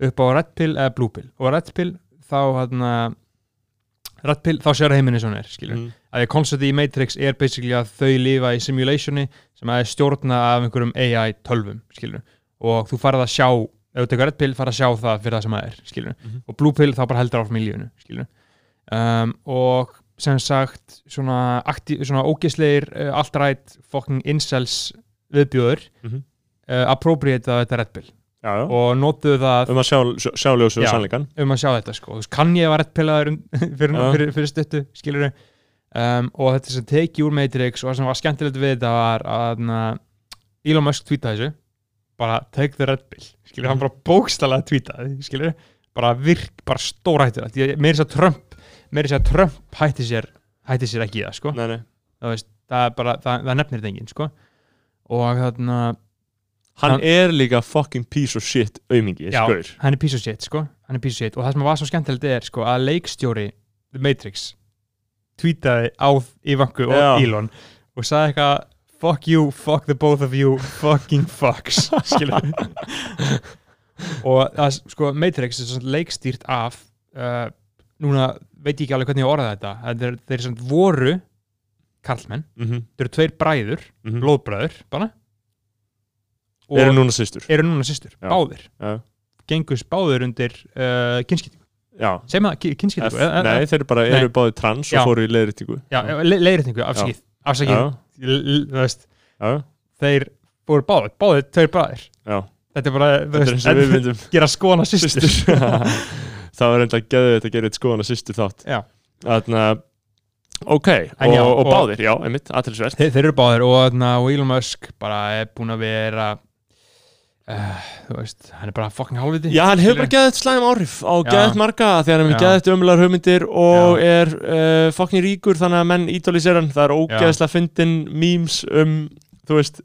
upp á Red Pill eða Blue Pill. Og Red Pill þá hérna Red Pill þá sér heiminni svona er skilur mm, að því koncepti í Matrix er basically að þau lifa í simulationi sem að er stjórna af einhverjum AI tölvum skilur og þú farið að sjá ef þú tekur Red Pill farið að sjá það fyrir það sem það er skilur Mhm. og Blue Pill þá bara heldur áfram í lífinu skilur um, og sem sagt svona, svona ógisleir uh, alt-right fucking incels viðbjóður Mhm. uh, appropriata þetta Red Pill já, já. og notuðu það um að sjá, sjá, sjá ljósu og Já. sannleikan um að sjá þetta sko. Þú veist, kann ég var Red Pillaður (laughs) fyrir, Já. fyrir, fyrir stuttu skilur um, og þetta sem teki úr Matrix og það sem var skemmtilegt við þetta var að na, Elon Musk tweetaði þessu bara take the Red Pill skilur, hann bara bókstala tweetaði skilur, bara virk, bara stórhættur meiri þess að Trump meiri þess að Trump hætti sér hætti sér ekki það sko nei, nei. það, veist, það, er bara, það, það nefnir þetta enginn sko og þarna hann Hann- er líka fucking piece of shit aumingi, Já. skaur hann er piece of shit sko hann er piece of shit og það sem var svo skemmtilegt er sko að leikstjóri The Matrix tweetaði á Ivanku og Já. Elon og sagði eitthvað fuck you, fuck the both of you fucking fucks skilur og það, sko Matrix er svona leikstýrt af uh, núna veit ég ekki alveg hvernig ég orða þetta er, þeir sem voru karlmenn, mm -hmm. þeir eru tveir bræður Mhm. blóðbræður, bara eru núna systur eru núna systur, Já. báðir já, gengus báður undir uh, kynskiptingu já. segjum það, ki- F, kynskiptingu nei, þeir eru bara Nei. eru báði trans Já. og fóru í leiðrýttingu já, le leiðréttingu, afsakið afsakið, veist þeir fóru báðir, báðir, tveir bræðir þetta er bara, þú veist, myndum gera skona systur. (laughs) (laughs) Það var enda geðið þetta að gera eitt skoðan að systur þátt. Já. Þarna, ok, En og, já, og, og- báðir, já, einmitt, aðtilsvert þeir, þeir eru báðir og, og Elon Musk bara er búin að vera uh, þú veist, hann er bara fucking hálfviti Já, hann hefur bara geðið slæm áhrif á Já. geðið marga þegar hann Já. hefur geðið umlar hugmyndir og er uh, fokkin ríkur þannig að menn ídólisir hann það er ógeðslega fyndin memes um, þú veist,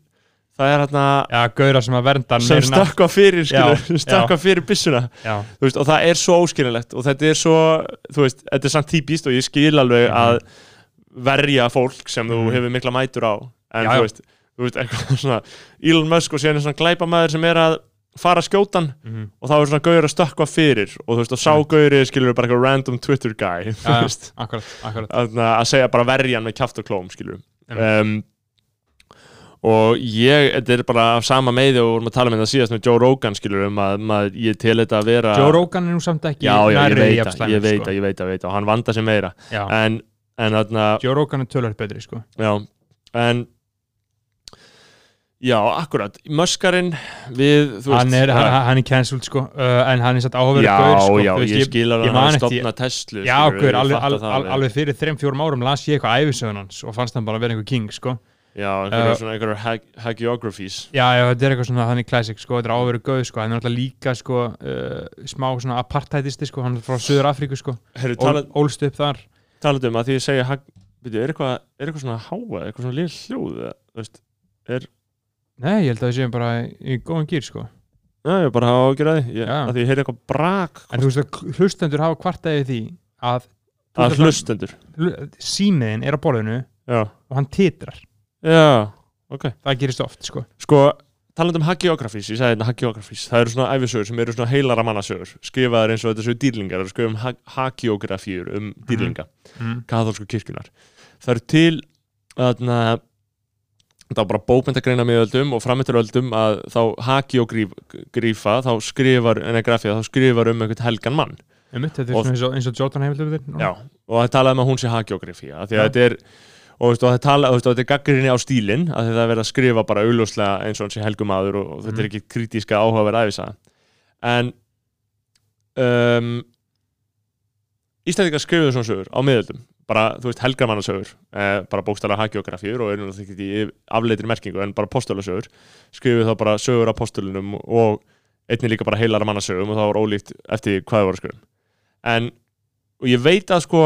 það er hérna já, gauðra sem að vernda sem stökkva fyrir, skilur, Já, stökkva fyrir byssuna já, þú veist, og það er svo óskilinlegt og þetta er svo, þú veist, þetta er samt típist og ég skil alveg Mhm. að verja fólk sem þú Mhm. hefur mikla mætur á en Já, þú já. veist, þú veist, eitthvað (laughs) svona Elon Musk og síðan er svona glæpamaður sem er að fara skjótan mhm. og þá er svona gauður að stökkva fyrir og þú veist, og sá Mhm. gauri skilur bara eitthvað random Twitter guy (laughs) veist, akkurat, akkurat að, að segja bara verja hann með kjaft og klóm skilur Einmitt. um, og ég, þetta er bara af sama meði og við vorum að tala með það síðast með Joe Rogan skilur um að maður, ég til þetta að vera Joe Rogan er nú samt ekki já, já, ég nærri veit slæmur, ég veit sko. það, ég veit það, veit það og hann vanda sig meira en, en Joe Rogan er tölvöld betri sko. já en já, akkurat, möskarinn við, þú veist hann er, hann, hann er cancelled sko, uh, en hann er satt áhugaverið já, gaur sko, já, þú veist, ég skil alveg ég að hann eftir- stopnað Tesla Já, ég alveg, alveg, alveg, alveg fyrir 3-4 árum las ég eitthvað æfisögun hans og fannst hann bara vera einhver king sko. Já, einhverjar Uh, svona einhverjar hag hagiographies. Já, já, þetta er eitthvað svona hann er classic sko, þetta er áhugaverið gauð sko, hann er alltaf líka sko, uh, smá svona apartheidisti sko, hann er frá Suður Afríku sko, ólst upp þar. Talað um að því ég segja er eitthvað, er svona háa, eitthvað svona líl hljóð þú veist, Nei, ég held að það séum bara í góðan gýr sko. Já, ég bara hafa ágjör að ég, Já. að því ég heyri eitthvað brak en þú veist að hlustendur hafa kvartaði því að að hlustendur? Símiðin er á borðinu Já, og hann titrar. Já, ok. Það gerist oft sko. Sko, talandi um hagiografís, ég sagði þetta hagiografís það eru svona æfisögur sem eru svona heilara mannasögur skrifaðar eins og þetta séu dýrlingar það eru skrifað um ha hagiografíur um dýrlinga mm. katholsku kirkjunar það eru til þarna það var bara bókmyndagreina miðöldum og framönturöldum að þá hagiogrífa þá skrifar, en að grafía, þá skrifar um einhvern helgan mann um þetta er Og- eins og, eins og Jordan heimildur Já, og það talaði um að hún sé hagiografía af því að Já. þetta er og, veist, og það tala, og, og þetta er gaggrinni á stílinn að það er verið að skrifa bara augljóslega eins og hann sé helgumadur og, og þetta er Mhm. ekki kritíska áhugaverð æfisa en um, Íslandingar skrifuðu svona sögur á miðöldum bara, þú veist, helgamannasögur eh, bara bókstæla hagiografíur og það ekki í afleitri merkingu en bara postölasögur skrifuðu þá bara sögur af postulunum og einnig líka bara heilara mannasögum og það var ólíkt eftir hvað það voru skrifum en og ég veit að sko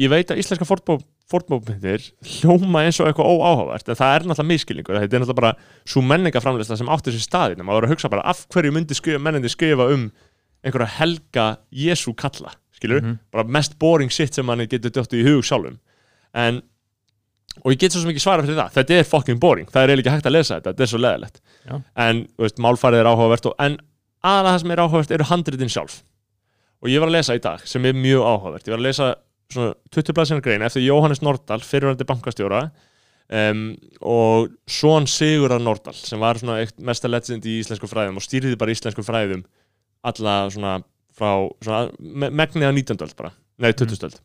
ég veit að íslenska fornbókmyndir hljóma eins og eitthvað óáhugavert en það er náttúrulega miskilningur þetta er náttúrulega bara svo menningaframleysla sem átti sér staðin maður voru að hugsa bara af hverju myndi skrifa, skilur, Mhm. bara mest boring shit sem manni getur döttu í hug sjálfum. En og ég get svo ekki svara fyrir það. Þetta er fucking boring, það er eiginlega ekki hægt að lesa þetta. Þetta er svo leðilegt Já. en þú veist, málfærið er áhugavert og, en aðalega það sem er áhugavert eru handritin sjálf. Og ég var að lesa í dag sem er mjög áhugavert. Ég var að lesa svona 20 blaðsina grein eftir Jóhannes Nordal, fyrirvændi bankastjóra um, og Són Sigurðar Nordal sem var svona mesta legend í íslensku fræðum og stýrði bara íslensku fræðum alla svona frá me megnið á 19. öld bara. Nei, 20. öld.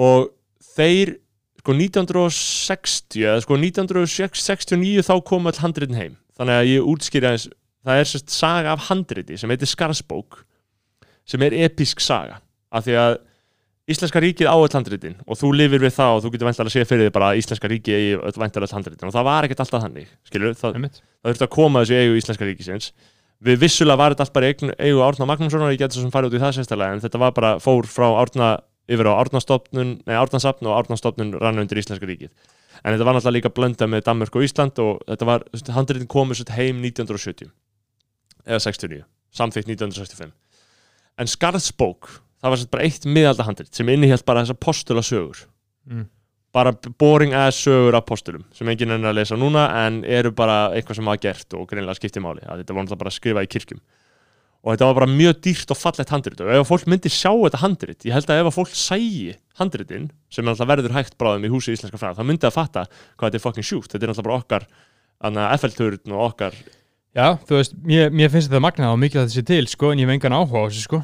Og þeir sko 1960 eða sko 1969 þá kom all handritin heim. Þannig að ég útskýri aðeins það er sérst saga af handriti sem heitir Skarsbók sem er episk saga. Af því að Íslenska ríkið á öll handritin og þú lifir við það og þú getur væntalega að sé fyrir þig bara Íslenska ríkið eigi öll væntalega öll handritin. Og það var ekkert alltaf þannig skilur, það, það þurfti að koma þessu í eigu Íslenska ríkisins við vissulega var þetta allt bara eigu Árna Magnússonar, ég geti svo sem farið út í það sérstælega en þetta var bara, fór frá Árna yfir á Árnastofnun, nei Árnasafn og Árnastofnun rann undir Íslenska ríkið. En þetta var náttúrulega líka blönda með Danmörk og Ísland og þetta var, handritin komu svo heim 1970 eða 69, samþykkt 1965 en Skarðsbók það var bara eitt miðaldahandrit sem innihjalt bara þessar postula sögur Mm. Bara boring ass sögur af postulum sem enginn er að lesa núna en eru bara eitthvað sem var gert og greinlega skipti máli að þetta var náttúrulega bara að skrifa í kirkjum. Og þetta var bara mjög dýrt og fallegt handrit. Og ef fólk myndi sjá þetta handrit ég held að ef fólk sægi handritin sem er alltaf verður hægt bráðum í húsi íslenska fræð þá myndi það fatta hvað þetta er fucking sjúkt. Þetta er alltaf bara okkar FL-turn og okkar Já, þú veist, mér, mér finnst þetta magnað og mikið að þetta sé til, sko, en ég hef engan áhuga á þessu, sko.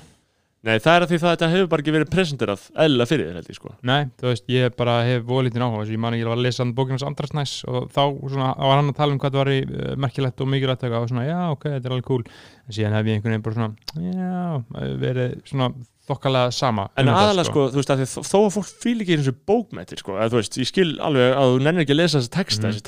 Nei, það er að því það þetta hefur bara ekki verið presenterað eðlilega fyrir þér held ég sko. Nei, þú veist, ég bara hef volítinn áhuga á þessu, ég man ekki að var að lesa hans Andrasnæs og þá svona, á hann að tala um hvað það var í uh, merkilegt og mikilvægt og svona, já, ok, þetta er alveg cool. En síðan hef ég einhvern veginn bara svona, já, verið svona þokkalega sama En um aðalega sko, þú veist að þó þó að fólk fíl ekki í þessu bókmættir sko, að þú veist, ég skil alveg að þú nennir ekki að lesa þessi texta, Mhm. þessi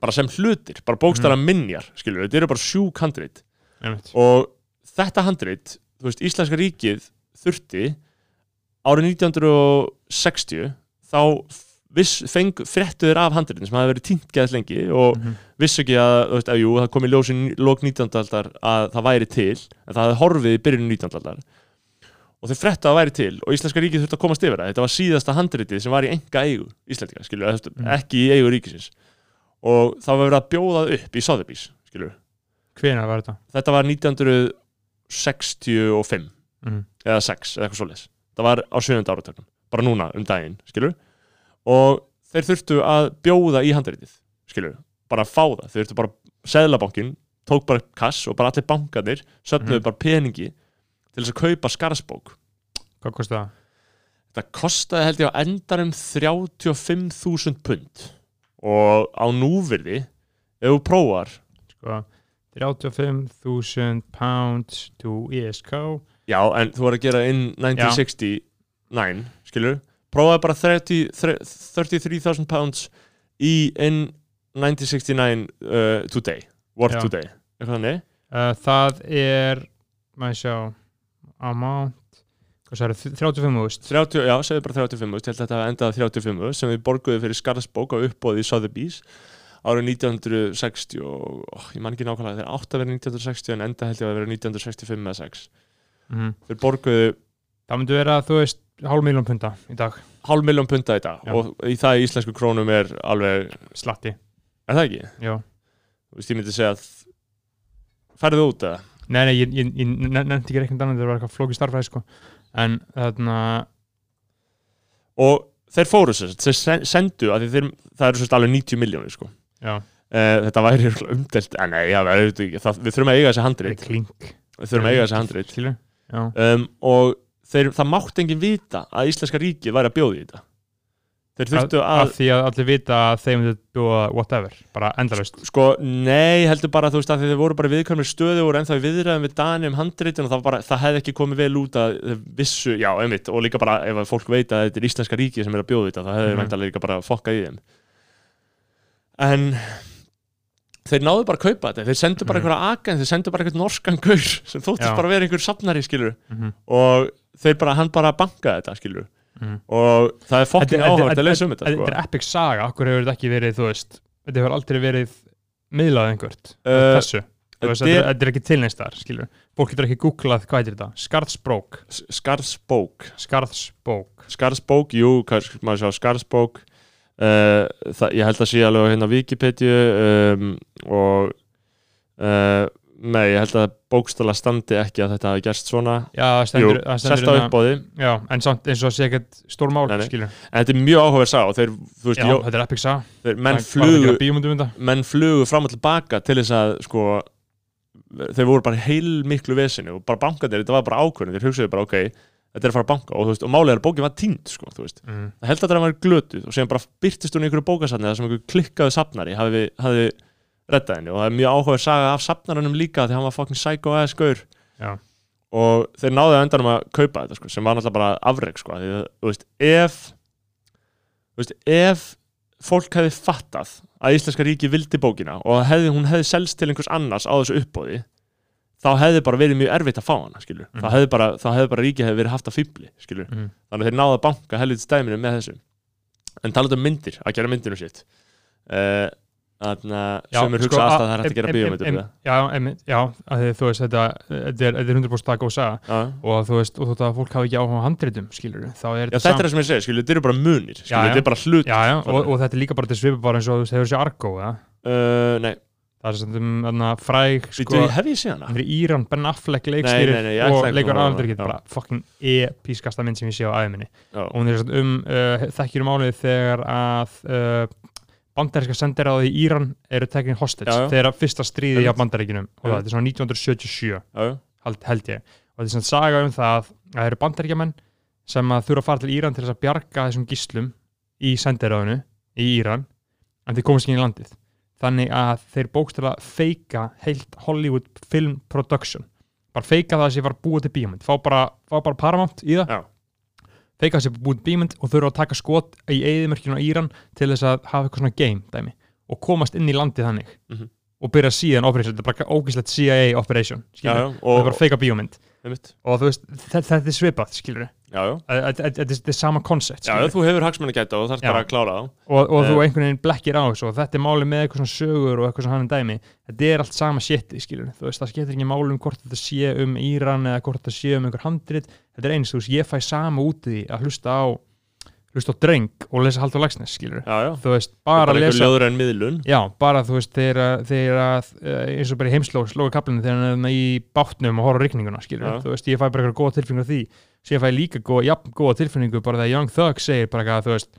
bara sem hlutir, bara bókstara Mhm. minjar, skilur, þetta eru bara sjúk handrit einmitt og þetta handrit, þú veist, Íslenska ríkið þurfti árið 1960 þá fréttuður af handritin sem hafi verið týnt geðt lengi og Mhm. vissu ekki að, þú veist, að jú, það kom í ljósin lók 19. aldar að það væri til en það hefði horfið í byrjun 19. aldar og þeir fréttu að það væri til og Íslenska ríkið þurfti að komast yfir það þetta var síðasta handritið sem var í enga eigu Íslendinga, skilur, mm. Mm. ekki í eigu ríkisins og það var verið að bjóða það upp í Sotheby's, skilur Hvenær var þetta? þetta var 1965 Mhm. eða 6 eða eitthvað svoleiðis það var á 7. áratökun, bara núna um daginn skilur, og þeir þurftu að bjóða í handritið skilur, bara að fá það, þeir þurftu bara seðlabankin, tók bara kass og bara allir bankanir, söfnuðu Mhm. bara peningi til þess að kaupa skarsbók Hvað kosti það? þetta kostaði held ég á endarum 35.000 pund og á núvirði ef þú prófar Sko, 35.000 pounds to ESK Já, en þú var að gera inn 1969, skilur prófaði bara 30 þre- 33,000 pounds í in 1969 uh, today, worth Já. today. Eitthvað þannig, uh, Það er, maður sjá amount hvað sagði, 35 úrst 30, já, segðu bara 35 úst, ég held að þetta hafi endað á 35 úst, sem við borguðum fyrir Skarðsbók á uppbóði í Sotheby's árið 1960 og ó, ég man ekki nákvæmlega, þeir átt að vera 1960 en enda held ég að vera 1965 eða 6 mm. þeir borguðu það myndi vera, þú veist, hálf miljón punta í dag, hálf miljón punta í dag Já. og í það í íslensku krónum er alveg, slatti er það ekki? já, Þú veist, ég myndi segja að færðu út eða? nei, nei, ég, ég, ég nefndi ekki reiknum þannig, það var eitthvað flóki starfræði sko, en þarna og þeir fóru sér, þeir sen- sendu að þeir, það eru sérst alveg 90 miljónir sko. uh, þetta væri umdelt en nei, já, við, það, við þurfum að eiga þessi klink. Við þurfum að eiga þessi já, um, og þeir, það mátti enginn vita að íslenska ríkið væri að bjóða í þetta þeir þurftu að, að, að því að allir vita að þeim myndi búa whatever, bara endalaust. Sko, nei, heldur bara þú veist að þeir voru bara í viðkvæmri stöðu og ennþá viðræðum við Dani um handritin og það, bara, það hefði ekki komið vel út að vissu, já, einmitt, og líka bara ef að fólk veit að þetta er íslenska ríkið sem er að bjóða þetta það hefði Mhm. mm líka bara fokkað í þeim. En þeir náðu bara að kaupa þetta. Þeir sendu bara Mhm. einhverja agen, þeir sendu bara einhvern norskan gaur (laughs) sem þóttist bara vera einhver safnari skilur mm og þeir bara, hann bara bankaði þetta skilur Mhm. og það er fokkin áhört að lesa um þetta sko. Þetta er epic saga, okkur hefur þetta ekki verið, þú veist þetta hefur aldrei verið miðlað einhvert Uh, þessu, þetta er- ekki tilnæstar skilur, fólk getur ekki googlað hvað er þetta? Skarðsbrók, S- Skarðsbók. Skarðsbók. Skarðsbók, jú, maður sjá Skarðsbók. Uh, ég held að sé alveg á hérna Wikipedia um, og uh, nei, ég held að bókstala standi ekki að þetta hafi gerst svona. Já, jú, stendur, það sest á hérna- uppbóði Já, en samt eins og sé ekkert stór mál, en þetta er mjög áhugaverð sá þeir, veist, Já, jó, þetta er epic saga. þeir menn flugu um þetta. menn flugu fram og tilbaka til þess að sko þeir voru bara heil miklu vesinu og bara bankandir, þetta var bara ákvörðin þeir hugsaðu bara, ok, þetta er að fara að banka. Og, veist, og málega er að bókin var týnd, sko, mm. það held að það var glötuð og síðan bara byrtist hún í einhverju bókasafni þar sem einhver klikkaðu safnari hafi, hafi reddað henni og það er mjög áhugaður saga af safnaranum líka því hann var fucking psycho ass gaur Já. og þeir náðu að endanum að kaupa þetta sko, sem var náttúrulega bara afreg sko, því, þú veist, ef þú veist, ef fólk hefði fattað að Íslenska ríki vildi bókina og hefði, hún hefði selst til einhvers annars á þessu uppbóði þá hefði bara verið mjög erfitt að fá hana. Mhm. þá hefði bara, þá hefði bara ríki hefði verið haft að fýbli Mm. þannig að þeir náðu að banka helviti stæminu með þessu en talað um myndir, að gera myndinu sitt uh, þannig að sömur hugsa sko, alltaf að það er hægt að gera bíómyndir það. Já, já, þú veist, þetta, þetta er, þetta er 100% það góð saga og þú veist, og þótt að fólk hafi ekki áhuga á handritum, skilur þá er Já, þetta er það sem ég segir, skilur, þetta eru bara munir skilur, þetta er bara hlut Já, já, og, þetta er líka bara til svipa bara eins og þú veist, hefur sér Argo, ja? uh, Nei, það er sem um, fræg, sko, hef ég séð hana? hann er Íran, Ben Affleck ætla og ekki leikur að horfa á aðaldur hana, já. bara fucking episkasta mynd sem ég sé á Já. og hún er sagt um, uh, þekkjur um álið þegar að uh, bandaríska sendiráði í Íran eru tekin hostage Já, já. þegar fyrsta stríði á bandaríkinum og þetta er svona 1977 Já, já. held, held ég. Og þetta er svona saga um það að það eru bandaríkjamenn sem að þurfa að fara til Íran til þess að bjarga þessum gíslum í sendiráðinu í Íran en þeir komast ekki inn í landið. Þannig að þeir bókstala feika heilt Hollywood film production. Bara feika það að sé var búið til bíómynd. Fá bara, fá bara Paramount í það. Já. Sé búið til bíómynd og þurfa að taka skot í eðimörkinu á Íran til þess að hafa eitthvað svona game dæmi og komast inn í landið þannig Mhm. og byrja síðan operation, þetta er bara ógæslegt CIA operation Já, skilur, já, og það er bara feika einmitt. og þú veist, þetta, er svipað, skilur já, já. Þetta er sama koncept þú hefur hagsmenni gæta og þarf bara að klára þá og, og þú Eh. einhvern veginn blekkir á þessu og þetta er máli með eitthvað svona sögur og eitthvað svona hann dæmi. Þetta er allt sama veist, það skiptir ekki máli um hvort þetta sé um Íran eða hvort þetta sé um einhver handrit. Þetta er eins, þú veist, ég fæ sama út í því að hlusta á hlusta á dreng og lesa Haldur Lagsnes, skilur Já, já, þú veist, bara, að lesa Já, bara þú veist, þegar eh, eins og bara í heimsló, slói kaplinu þegar hann er í bátnum og skilur Já. þú veist, ég fæ bara eitthvað góða tilfinningu af því síðan fæ ég líka góða, jafn góða tilfinningu bara þegar Young Thug segir bara eitthvað, þú veist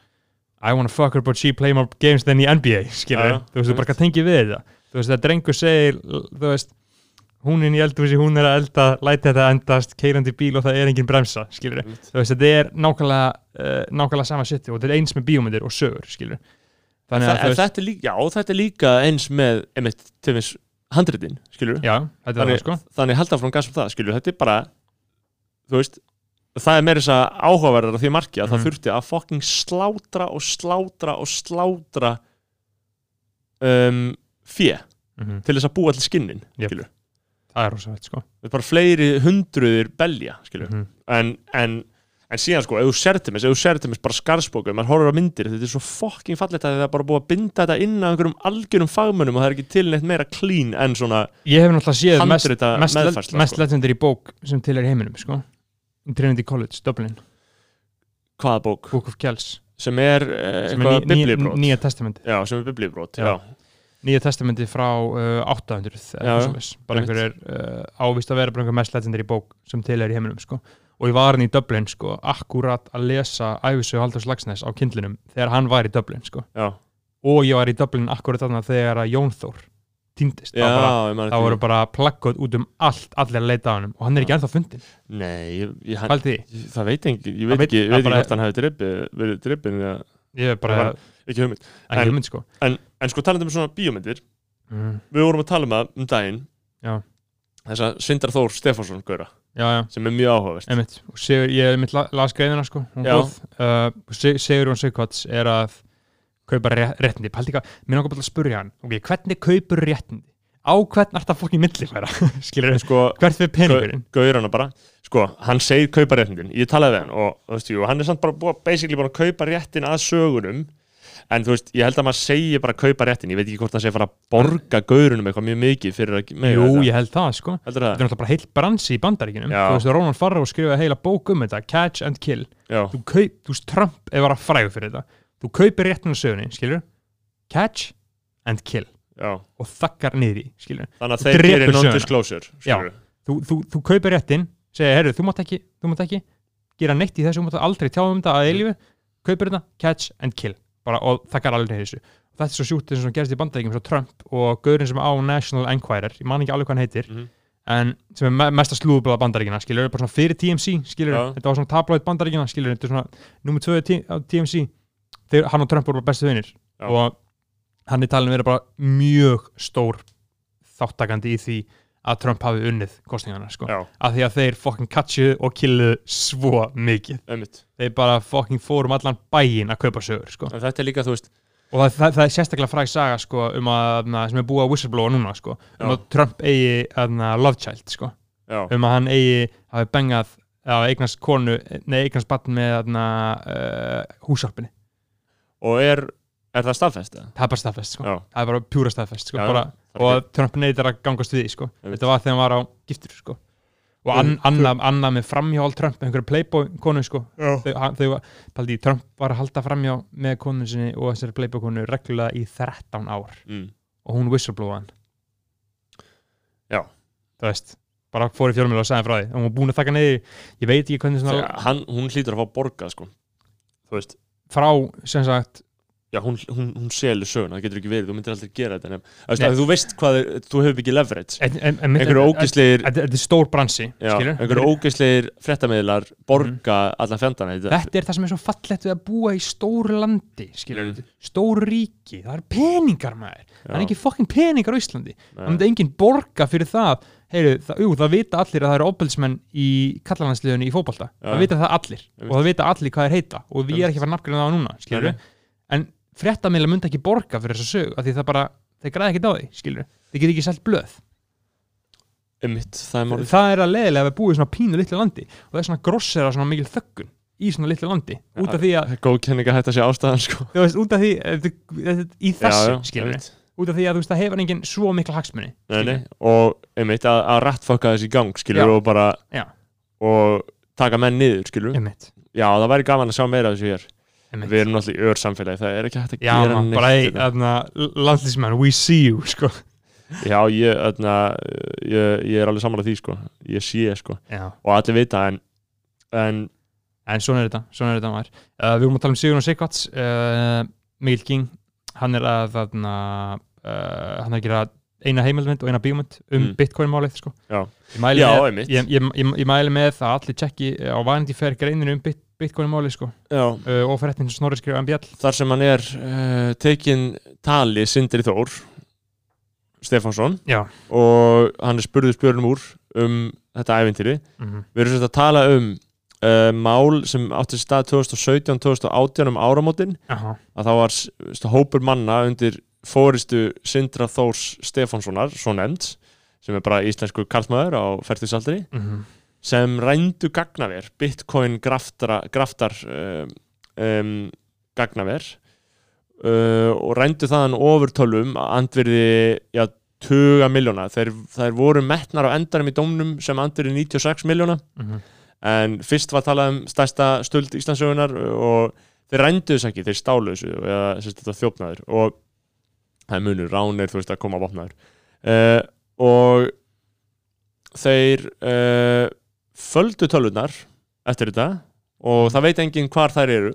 I wanna fuck her but she play more games than í NBA, skilur já, þú veist, þú bara hvað tengið við þetta. Þú veist, það drengur segir, þú veist húnin í eldhúsi, hún er að elda læti þetta endast, keirandi bíl og það er engin bremsa, skilur Einmitt. þú veist, þetta er nákvæmlega uh, nákvæmlega sama shit og þetta er eins með bíómyndir og sögur, skilur þannig Þa, að, þú veist, þetta er líka, Já, þetta er líka eins með einmitt, til þess handritin, skilur já, er það, þannig, sko. þannig halda frá gas um það, skilur Þetta er bara, þú veist það er meira þess að áhugaverðar af því marki að Mhm. það þurfti að fucking slátra og slátra og slátra um, fjö Mhm. til þess að búa til skinnin skilur það er rosalegt sko það er bara fleiri hundruðir belja Mhm. en, en, en síðan sko, ef þú sertir mis ef þú sertir mis bara skarðsbóku, maður horfir á myndir þetta er svo fucking fallegt að það er bara búið að binda þetta inn að einhverjum algjörum fagmönnum og það er ekki til neitt meira clean en svona ég hef náttúrulega séð mest, mest, meðfærsla, mest sko. legendary bók sem til er í heiminum sko í Trinity College, Dublin, hvaða bók, Book of Kells sem er uh, sem er eitthvað biblíubrót nýja testamenti já, sem er biblíubrót, Já. nýja testamenti frá uh, 800 eða Já, svoleiðis. bara einmitt. einhver er uh, ávist að vera bara einhver mest legendary bók sem til er í heiminum sko. og ég var hann í Dublin sko, akkurat að lesa æfisögu Halldórs Lagsnes á kindlinum þegar hann var í Dublin sko. já, og ég var í Dublin akkurat þarna þegar að Jón Þór týndist. Já, það, ég man það eftir voru því. bara plakkot út um allt allir að leita á hann og hann er ekki ennþá fundin nei, ég, ég, hann, Hældi því, það veit ekki, ég Það veit veit- ekki, ég það veit ekki bara- hvort hann hefði drippið, verið drippin eða ég er bara Það ekki hugmynd, ekki en- hugmynd sko. en, en sko talandi um svona bíómyndir mm, við vorum að tala um það um daginn. Já. þessa Sindar Þór Stefánsson gauðra já, já, sem er mjög áhugavert. Einmitt. Og Sigur, ég einmitt la, las greiðina sko hún Já. góð, uh, Se- Sigurjón Sigvarts er að kaupa ré- réttindi, paldi ekki að mér langar bara að spurja hann, ok, hvernig kaupur réttindi? Á hvern er það fokkin millifæra (laughs) skilur þið, sko, hvert fyrir peningurinn? Gauðrana bara sko, hann segir kaupa réttindin, ég talaði við hann og þú veist, jú, hann er samt bara búið, basically búin að kaupa réttin að sögunum. En þú veist, ég held að maður segi bara kaupa réttin, ég veit ekki hvort það sé fara að borga gauðrunum eitthvað mjög mikið fyrir að jú, þetta. ég held það sko. Þetta er náttúrulega bara heilt bransi í bandaríkinum Já. þú veist, Ronald Farrow skrifaði heila bók um þetta Catch and Kill, þú kaup þú veist, Trump er bara frægur fyrir þetta þú kaupir réttinu sögunni, skilur Catch and Kill. Já. Og þakkar niður í, skilur þannig að þeir gerir non-disclosure þú, þú, þú kaupir réttin segir, herru, þú mátt ekki, þú mátt ekki gera neitt í þessu, þú mátt aldrei tjá um þetta að eilífu, kaupir þetta, catch and kill. Bara, og þakkar í þessu. Þetta er svo sjúkt eins og gerist í bandaríkjum svo Trump og gaurinn sem á National Enquirer ég man ekki alveg hvað hann heitir Mhm. en sem er me mesta slúðublaða bandaríkina skilur, bara svona fyrir TMC, skilur Já. þetta var svona tabloid bandaríkina, skilur, þetta er svona nummer 2 á TMC þegar hann og Trump voru bara bestu vinir Já. og hann er talin að vera bara mjög stór þáttakandi í því að Trump hafi unnið kostningarna sko. af því að þeir fucking catchuðu og killuðu svo mikið. Einmitt. Þeir bara fucking fórum allan bæinn að kaupa sögur sko. þetta er líka, þú veist, og það, það, það er sérstaklega fræg saga sko, um að, na, sem er búið að whistleblowa núna sko, um að Trump eigi na, love child sko, um að hann eigi hafi bengað að eignast konu nei, eignast batn með uh, húsarpinni, og er er það staðfest það er bara staðfest sko. það er bara pjúra staðfest sko, Já, bara, það og Trump neytir að gangast við sko. Þetta var þegar hann var á giftur sko. og an, Þú- Anna, Anna með framhjál Trump með einhverju playboy konu sko. paldi, Trump var að halda framhjá með konu sinni og þessari playboy konu reglulega í 13 ár Mm. og hún whistleblowa hann Já. þú veist, bara fór í fjölmjölu og sagði frá því og hún var búin að taka neyði, ég veit ekki hvernig svona Þegar hann, hún hlýtur að fá borgað sko. þú veist, frá, sem sagt já, hún, hún, hún selur söguna, það getur ekki verið, þú myndir aldrei gera þetta nefn, þú, veist, hvað, er- þú hefur ekki leverage. Einhverju ógislegir þetta er stór bransi já, skilur einhverju ógislegir fréttamiðlar borga allan fjandana þetta, er það sem er svo fallegt við að búa í stóru landi skilur, Mm. stóru ríki, það er peningar maður. Það er ekki fokkin peningar á Íslandi. Það Nei. myndi enginn borga fyrir það heyru, það, jú, það vita allir að það eru opbelsmenn í kallalandsliðunni í fótbolta. Já. það vita það allir. Einmitt. og það vita allir hvað þeir heita. Og við erum ekki að fara nafngrið það núna skilur en fréttamila myndi ekki borga fyrir þessa sög af því það bara, þeir græði ekki á því skilur þeir get ekki selt blöð. Einmitt, það er það er að leiðilega að við búið í svona pínu litlu landi. Og það er svona grossera svona mikil þöggun í svona litlu landi. Út af því að, góð kenning að sé ástæðan sko. veist, því eh, í þessu, skilur. Út af því að þú veist, það hefur enginn svo mikla hagsmunni nei, nei. og einmitt að, að rattfokka þessi gang skilur Já. og bara Já. og taka menn niður skilur einmitt, já það væri gaman að sjá meira þessu hér einmitt. við erum náttúrulega í ör samfélagi það er ekki hægt að Já, gera neitt bara ei, hérna. þarna, landlísmenn, we see you, sko. já ég, öðna, ég, ég er alveg saman því sko ég sé sko Já. og allir vita en, en En svona er þetta, svona er þetta. Uh, við vorum að tala um Sigurinn Sigvarts, uh, Mikil King, hann er að, þarna, uh, hann er að gera eina heimildmynd og eina bíómynd um Mm. Bitcoin-málið, sko. Já. Ég ég, ég, ég, ég mæli með það að allir tjekki á Vanity Fair greininu um bit, Bitcoin-málið, sko. Uh, og fyrir þetta snorri skrifa MBL. þar sem hann er uh, tekin tali Sindri Þór Stefánsson Já. og hann er spurður spjörnum úr um þetta ævintýri Mm -hmm. við erum svolítið að tala um uh, mál sem átti stað 2017-2018 um áramótin Aha. að það var hópur manna undir fóristu Sindra Þórs Stefánssonar, svo nefnd sem er bara íslensku karlmaður á færtusaldri Mhm. sem rændu gagnaver Bitcoin graftara, graftar um, um, gagnaver uh, og rændu þaðan ofurtölvum að andvirði já, tuga miljóna þeir, þeir voru metnar á endarum í dómnum sem andvirði 96 miljóna Mhm. en fyrst var talað um stærsta stöld Íslandsögunar og þeir rændu þess ekki, þeir stálu þessu eða þjófnaður og það er munur, ránir, þú veist að koma vopnaður. Uh, og þeir uh, földu tölvunar eftir þetta og það veit enginn hvar þær eru.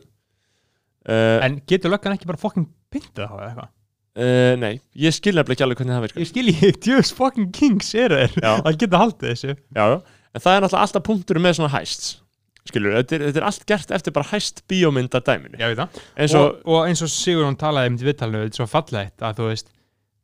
Uh, En getur löggan ekki bara fucking pintið þá eða eitthvað? Nei, ég skil nefnilega ekki alveg hvernig það virkar. Ég skil ég, (laughs) djöfs fucking kings eru þeir. Að geta haldið þessu. Já, en það er náttúrulega alltaf punktur með svona hæst skilur, þetta er, þetta er allt gert eftir bara hæst bíómynda dæminu Já, ég veit það. Eins og, og, og eins og Sigur hún talaði um til viðtalinu, þetta er svo fallegt að þú veist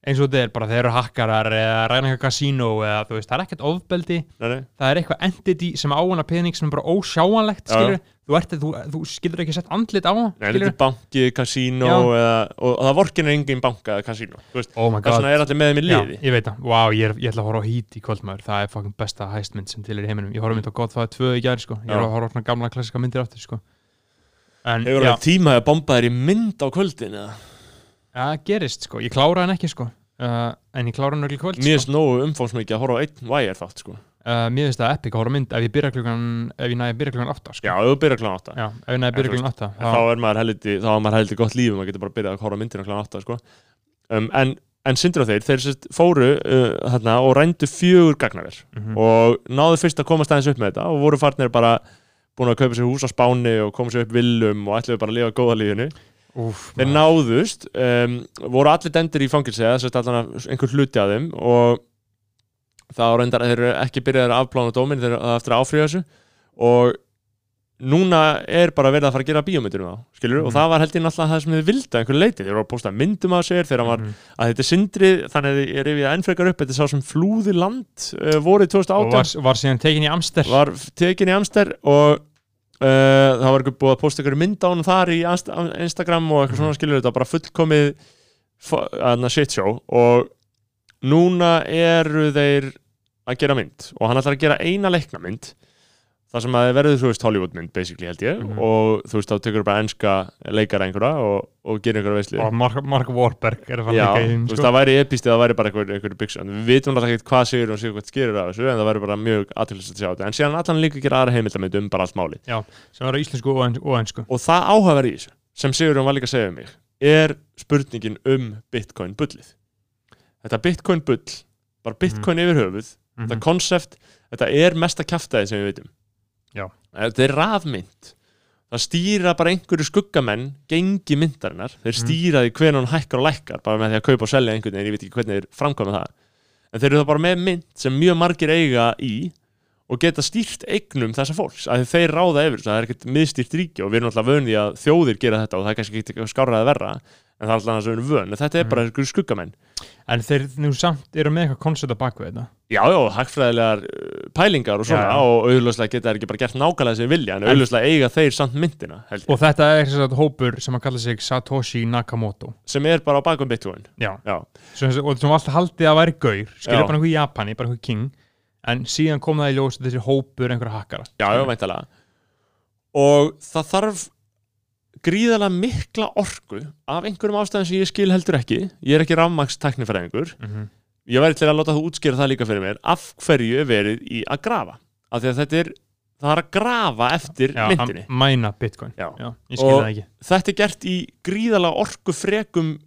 eins og þetta er bara þeir eru hakkarar eða ræna eitthvað kasínó eða þú veist, það er ekkert ofbeldi. Nei, nei, það er eitthvað entity sem áana pening sem er bara ósjáanlegt, Já, skilur þú, ert, þú, þú skilur ekki sett andlit á hann nei þetta er banki, kasínó Já. eða, og, og það vorkin er engin banka eða veist, oh my það god, svona er allir með þeim í Já, liði. ég veit það, wow, ég, er, ég ætla að horfa á hít í kvöldmaður það er fucking besta hæstmynd sem til er í heiminum. Ég horfa mynd á Godfather 2 í gær, sko. Ég er að horfa á svona gamla klassika myndir aftur, sko. En Hefur það tíma að bomba þér í mynd á kvöldin eða? það gerist, sko, ég klára hann ekki, sko. Uh, en ég klára hann öll kvöld, Mér sko. finnst nógu umfómsmikið að horfa á einn wire þátt sko. Uh, mér finnst það epic að horfa á mynd ef ég byrja klukkan ef ég næði að byrja klukkan 8 sko. Já, ef þú byrjar klána átta Já, ef ég næði að byrja klukkan 8 En þá er maður heldur þá er maður heldur gott líf maður getur bara byrjað að horfa á myndina klána átta sko. um, en, en sindur á þeir þeir sérst fóru uh, þarna, og rændu fjögur gagnaver Mhm. og náðu fyrst að komast aðeins upp með þetta og voru farnir bara búin að kaupa sér hús á Spáni og koma sér upp villum og ætluðu bara að lifa góða lífinu Úf, þeir náðust um, voru allir dendir í fangilsi eða sérst allan að einhver hluti að þeim og þá reyndar að þeir eru ekki byrjaðir að afplána dómin þeir eru eftir að áfrýja þessu. Og núna er bara verið að fara að gera bíómyndir um þá, skilur, Mhm. og það var held ég náttúrulega það sem þið vildu að einhverju leiti, þeir voru að posta myndum af sér þegar var, Mhm. að þetta er sindri þannig að ég rifið enn frekar upp, þetta er sá sem flúði land uh, vorið og 2018 var, var síðan tekin í Amster. Var tekin í Amster og uh, það var ekki búið að posta ykkur mynd á hann þar í Inst- Instagram og eitthvað svona skilur þetta var bara fullkomið aðna shit show. Og núna eru þeir að gera mynd og hann ætlar að gera eina leikna mynd það sem að þið verður þú veist Hollywood mynd basically held ég. Mhm. og þú veist þá tekur bara enska leikara einhverja og, og gerir einhverja veislu. Og Mark, Mark Warburg er að fara Já, að leika í þú veist, sko. það væri epist eða það væri bara einhver, einhver byggsjón. Við vitum alltaf ekki hvað sigur og sigur hvað skerir af þessu en það væri bara mjög aðtilsast að sjá þetta. En síðan allan líka gera aðra heimildamönd um bara allt máli sem var á íslensku og, ennsku og það áhugaverð í þessu sem Sigurðun var líka að segja um mig er spurningin um bitcoin bullið þetta bitcoin bull bara bitcoin yfir höfuð Mhm. þetta konsept, þetta er mesta kjaftaði sem við veitum Já. þetta er rafmynd það stýra bara einhverju skuggamenn gengi myndarinnar, þeir Mhm. stýra því hvernig hann hækkar og lækkar, bara með því að kaupa og selja einhvern veginn, ég veit ekki hvernig þeir framkvæma það en þeir eru það bara með mynd sem mjög margir eiga í og geta stýrt eignum þessa fólks, að þeir ráða yfir það er ekkert miðstýrt ríki og við erum alltaf vöndi að þjóðir gera þetta og það er kannski ekki skárraði verra en það er alltaf að erum vön, þetta er bara einhverju skuggamenn. En þeir nú samt eru með eitthvað koncept á baku þetta. Já, já, hagfræðilegar uh, pælingar og svona Já, og auðvitað geta þær ekki bara gert nákvæmlega sem þeir vilja en En- auðvitað eiga þeir samt myndina og þetta er þess að hópur sem að kalla sig Satoshi Nakamoto. Sem er bara á bakum Bitcoin já, Já, sem, og sem alltaf haldið að væri gaur skilja bara einhver í Japani, bara einhver king en síðan kom það í ljós að þessi hópur einhverja hakkara já, já, væntalega og það þarf gríðarlega mikla orku af einhverjum ástæðum sem ég skil heldur ekki. Ég er ekki rafmaks teknifræðingur mm -hmm. ég væri til að láta þú útskýra það líka fyrir mér af hverju er verið í að grafa? Af því að þetta er, það er að grafa eftir já, myndinni. mæna bitcoin. Já. ég skil það ekki. þetta er gert í gríðarlega orku frekum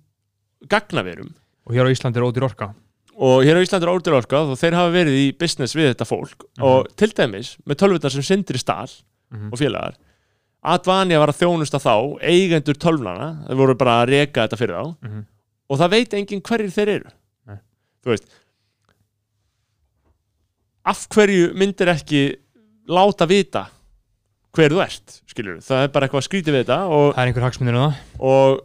gagnaverum. Og hér á Íslandi er ódýr orka. Og hér á Íslandi er ódýr orka og þeir hafa verið í business við þetta fólk. Mhm. og til dæmis með tölvutar sem Sindri Stahl Mhm. og félagar Advania var að þjónusta þá eigendur tölvnana, þeir voru bara að reka þetta fyrir þá. Mhm. og það veit enginn hverjir þeir eru. Nei. þú veist af hverju myndir ekki láta vita hver þú ert, skilur það er bara eitthvað skrítið við þetta og það er einhver hagsmunir um það. og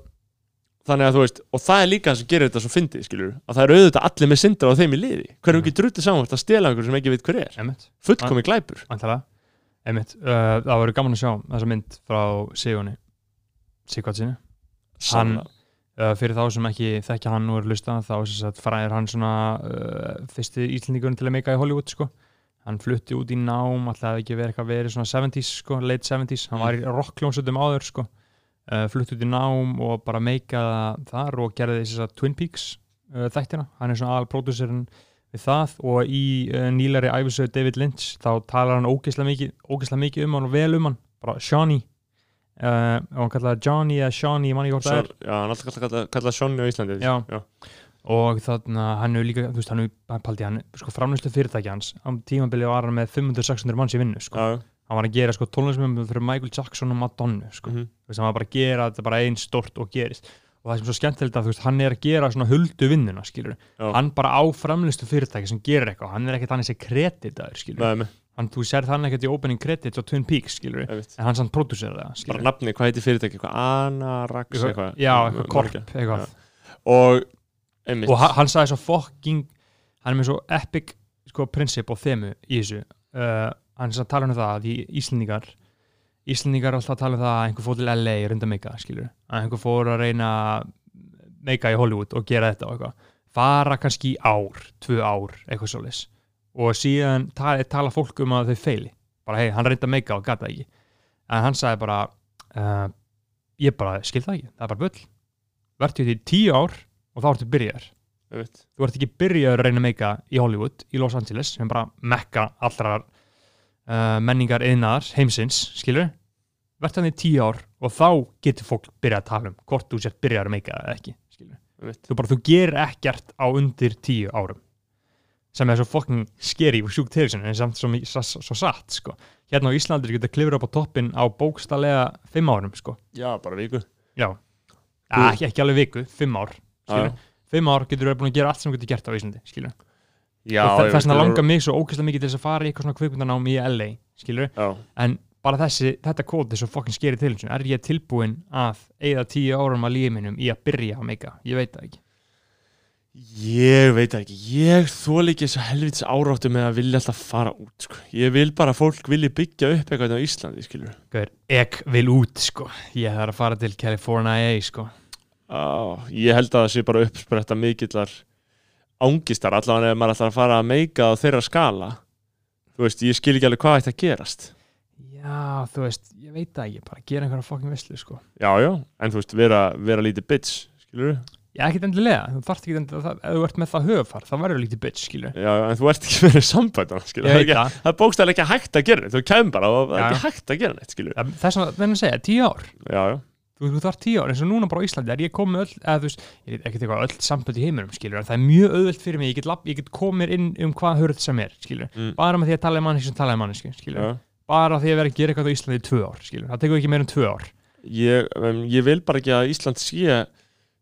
þannig að þú veist og það er líka það sem gerir þetta svo fyndið skilur að það eru auðvitað allir með sindra á þeim í liði. Hverjum ekki druttið saman að stela einhver sem ekki veit hver er? Emmett, fullkomi glæpur. vantalega Emmett, uh, það verður gaman að sjá þessa mynd frá Sigurni Sigvartsinni Hann- uh, fyrir þá sem ekki þekkja hann er lusta þá fræðir hann svona uh, fyrsti íslendingurinn til að meika í Hollywood sko. hann flutti út í nám alltaf ekki verið eitthvað verið svona 70s sko, late 70s, hann var í rockljónsutum áður sko. uh, flutti út í nám og bara meikaða þar og gerði þess að Twin Peaks uh, þættina, hann er svona aðal pródúserinn við það og í uh, nýlari æfisöðu David Lynch þá talar hann ógeðslega mikið, ógeðslega mikið um hann og vel um hann, bara Shawnee uh, og hann kallaði Johnny eða Shawnee, ég man ekki hvort það er Já, hann alltaf kallað kalla, kalla Sjónni á Íslandi Já. já. og þannig að hann hefur líka, þú veist, hann hefur paldi hann, sko framlýslu fyrirtæki hans á tímabili var hann með 500-600 manns í vinnu, sko, Já, hann var að gera sko tónlismum fyrir Michael Jackson og Madonna, sko Mhm. þú veist, hann var bara að gera þetta bara einn stort og gerist og það sem er svo skemmtilegt að veist, hann er að gera svona huldu vinnuna, skilur Já. hann bara á framlýslu fyrirtæki sem gerir eitthvað hann er ekkert hann þessi kreditaður, skilur Nei, hann, þú sérð hann ekkert í opening credits á Twin Peaks, skilur veit en hann sann prodúsera það, Bara skilur nafni, hvað heitir fyrirtæki? Eitthvað Anarax eitthvað já, eitthvað korp, ekki. eitthvað. Og, einmitt. Og hann, hann sagði svo fucking hann er með svo epic sko, prinsip og þemu í þessu. Uh, hann að tala um það að í Íslendingar Íslendingar er alltaf að tala um það að einhver fór til LA reynda að meika, skilur að einhver fór að reyna meika í Hollywood og gera þetta og eitthvað. Fara kannski í ár, tvö ár eitthvað svoleiðis. Og síðan tala, tala fólk um að þau feili bara hei, hann reynda meika og gata ekki. En hann sagði bara uh, ég bara skil það ekki, það er bara bull. Verður því tíu ár og þá ertu byrjar Ég þú ert ekki byrjaður að reyna meika í Hollywood, í Los Angeles, sem bara mekka allra uh, menningar yðnaðar heimsins, skilur verðt hann í tíu ár og þá getur fólk byrjað að tala um hvort þú sért byrjaður að meika eða ekki, skilur þú bara, þú gerir ekkert á undir tíu árum sem er svo fucking scary og sjúkt til en samt svo, svo, svo, satt, sko. Hérna á Íslandir getur klifur upp á toppin á bókstallega fimm árum, sko. Já, bara viku. Já, ja, ekki, ekki alveg viku, fimm ár skilur, fimm ár getur þú búin að gera allt sem þú getur gert á Íslandi, skilur já og þess vegna veit, langar mig svo ógeðslega mikið til þess að fara í eitthvað svona kvikmyndanám í LA skilur, Já, en bara þessi þetta er svo fokkin skeri til þessu. Er ég tilbúin að eigða tíu árum að lífi minnum í að byrja að meika, ég veit það ekki. Ég veit það ekki, ég þól ekki þessu helvitis áráttu með að vilja alltaf fara út sko. Ég vil bara að fólk vilji byggja upp eitthvað á Íslandi, skilur Gauður, ek vil út sko. Ég þarf að fara til California sko. Á, Ég held að það sé bara uppspretta mikillar ángistar allavega ef maður ætlar að fara að meika á þeirra skala. Þú veist, ég skil ekki alveg hvað ætti að gerast. Já, þú veist, ég veit það ekki bara gera einhverja fokkin veslu sko. Já, já, en þú veist, vera, vera lítið bitch, skilur Já, ekkert endilega, þú þarft ekki endilega það, ef þú ert með það höfðfar, þá verður lítið bitch, skilur Já, en þú ert ekki verið sambænd skilur, Ég það, er er bókstæðlega ekki hægt að gera neitt þú kemur bara og það er ekki hægt að gera neitt skilur. Þess að það þú, þú þarf tíu ár, eins og núna bara á Íslandi er ég komið öll, eða þú veist, ég veit ekki eitthvað öll sambönd í heiminum, skilur, það er mjög auðvelt fyrir mig, ég get, ég get komið inn um hvað hörð sem er, skilur, Mm. bara með því að tala um manneski sem tala um manneski, skilur, já. bara því að vera að gera eitthvað á Íslandi í tvö ár, skilur, það tekur ekki meira en tvö ár. Ég, um, ég vil bara ekki að Ísland sé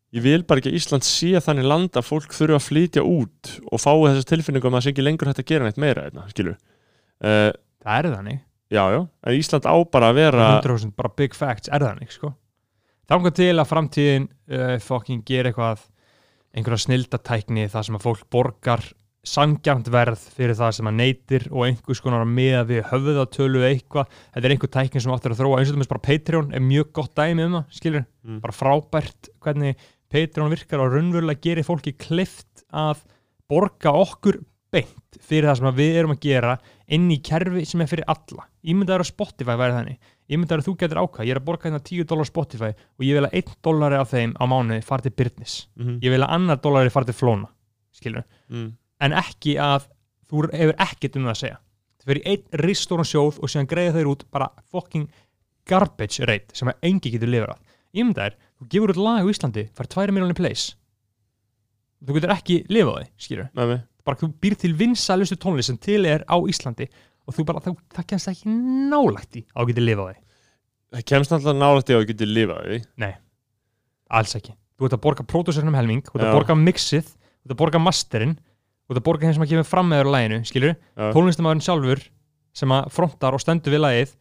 ég vil bara ekki að Ísland sé þannig land að fólk þurfa að flytja út og fái þessa tilfinningum að það sé ekki lengur hægt að gera neitt meira hérna, það þannig, Já, já, en Ísland á bara að vera 100% bara big facts er þannig, sko þangar til að framtíðin uh, fokkin gera eitthvað einhverja snildatækni þar sem að fólk borgar sangjant verð fyrir það sem að neytir og einhvers konar að miða við höfðatölu eða eitthvað, þetta er einhver tækni sem áttur að þróa. Eins og þetta bara Patreon er mjög gott dæmi um það, skilur, Mm. bara frábært hvernig Patreon virkar og raunverulega gerir fólki klift að borga okkur beint fyrir það sem að við erum að gera inn í kerfi sem er fyrir alla. Ímyndaður á Spotify væri þannig ímyndaður að þú getur ákvað, ég er að borga hérna 10 dólar Spotify og ég vil að 1 dólari af þeim á mánuði fara til Byrnis mm ég vil að annar dólari fara til Flóna mm, en ekki að þú hefur ekkert um það að segja. Þú fyrir einn ristóran sjóð og síðan greiða þeir út bara fucking garbage rate sem að engi getur lifað af. Ímyndaður, þú gefur út lag á Íslandi fær 2 miljonir plays. Þú getur ekki lifað því, skilur bara þú býr til vinsalustu tónlist sem til er á Íslandi og þú bara, það, það kemst ekki nálægt í á að geta lifað á því, Það kemst alltaf nálægt í að geta lifað því. Alls ekki. Þú ert að borga pródúsernum helming, þú ert að borga mixið þú ert að borga masterinn þú ert að borga þeim sem að gefa fram meður á læginu, skilur tónlistamæðurinn sjálfur sem að frontar og stendur við lagið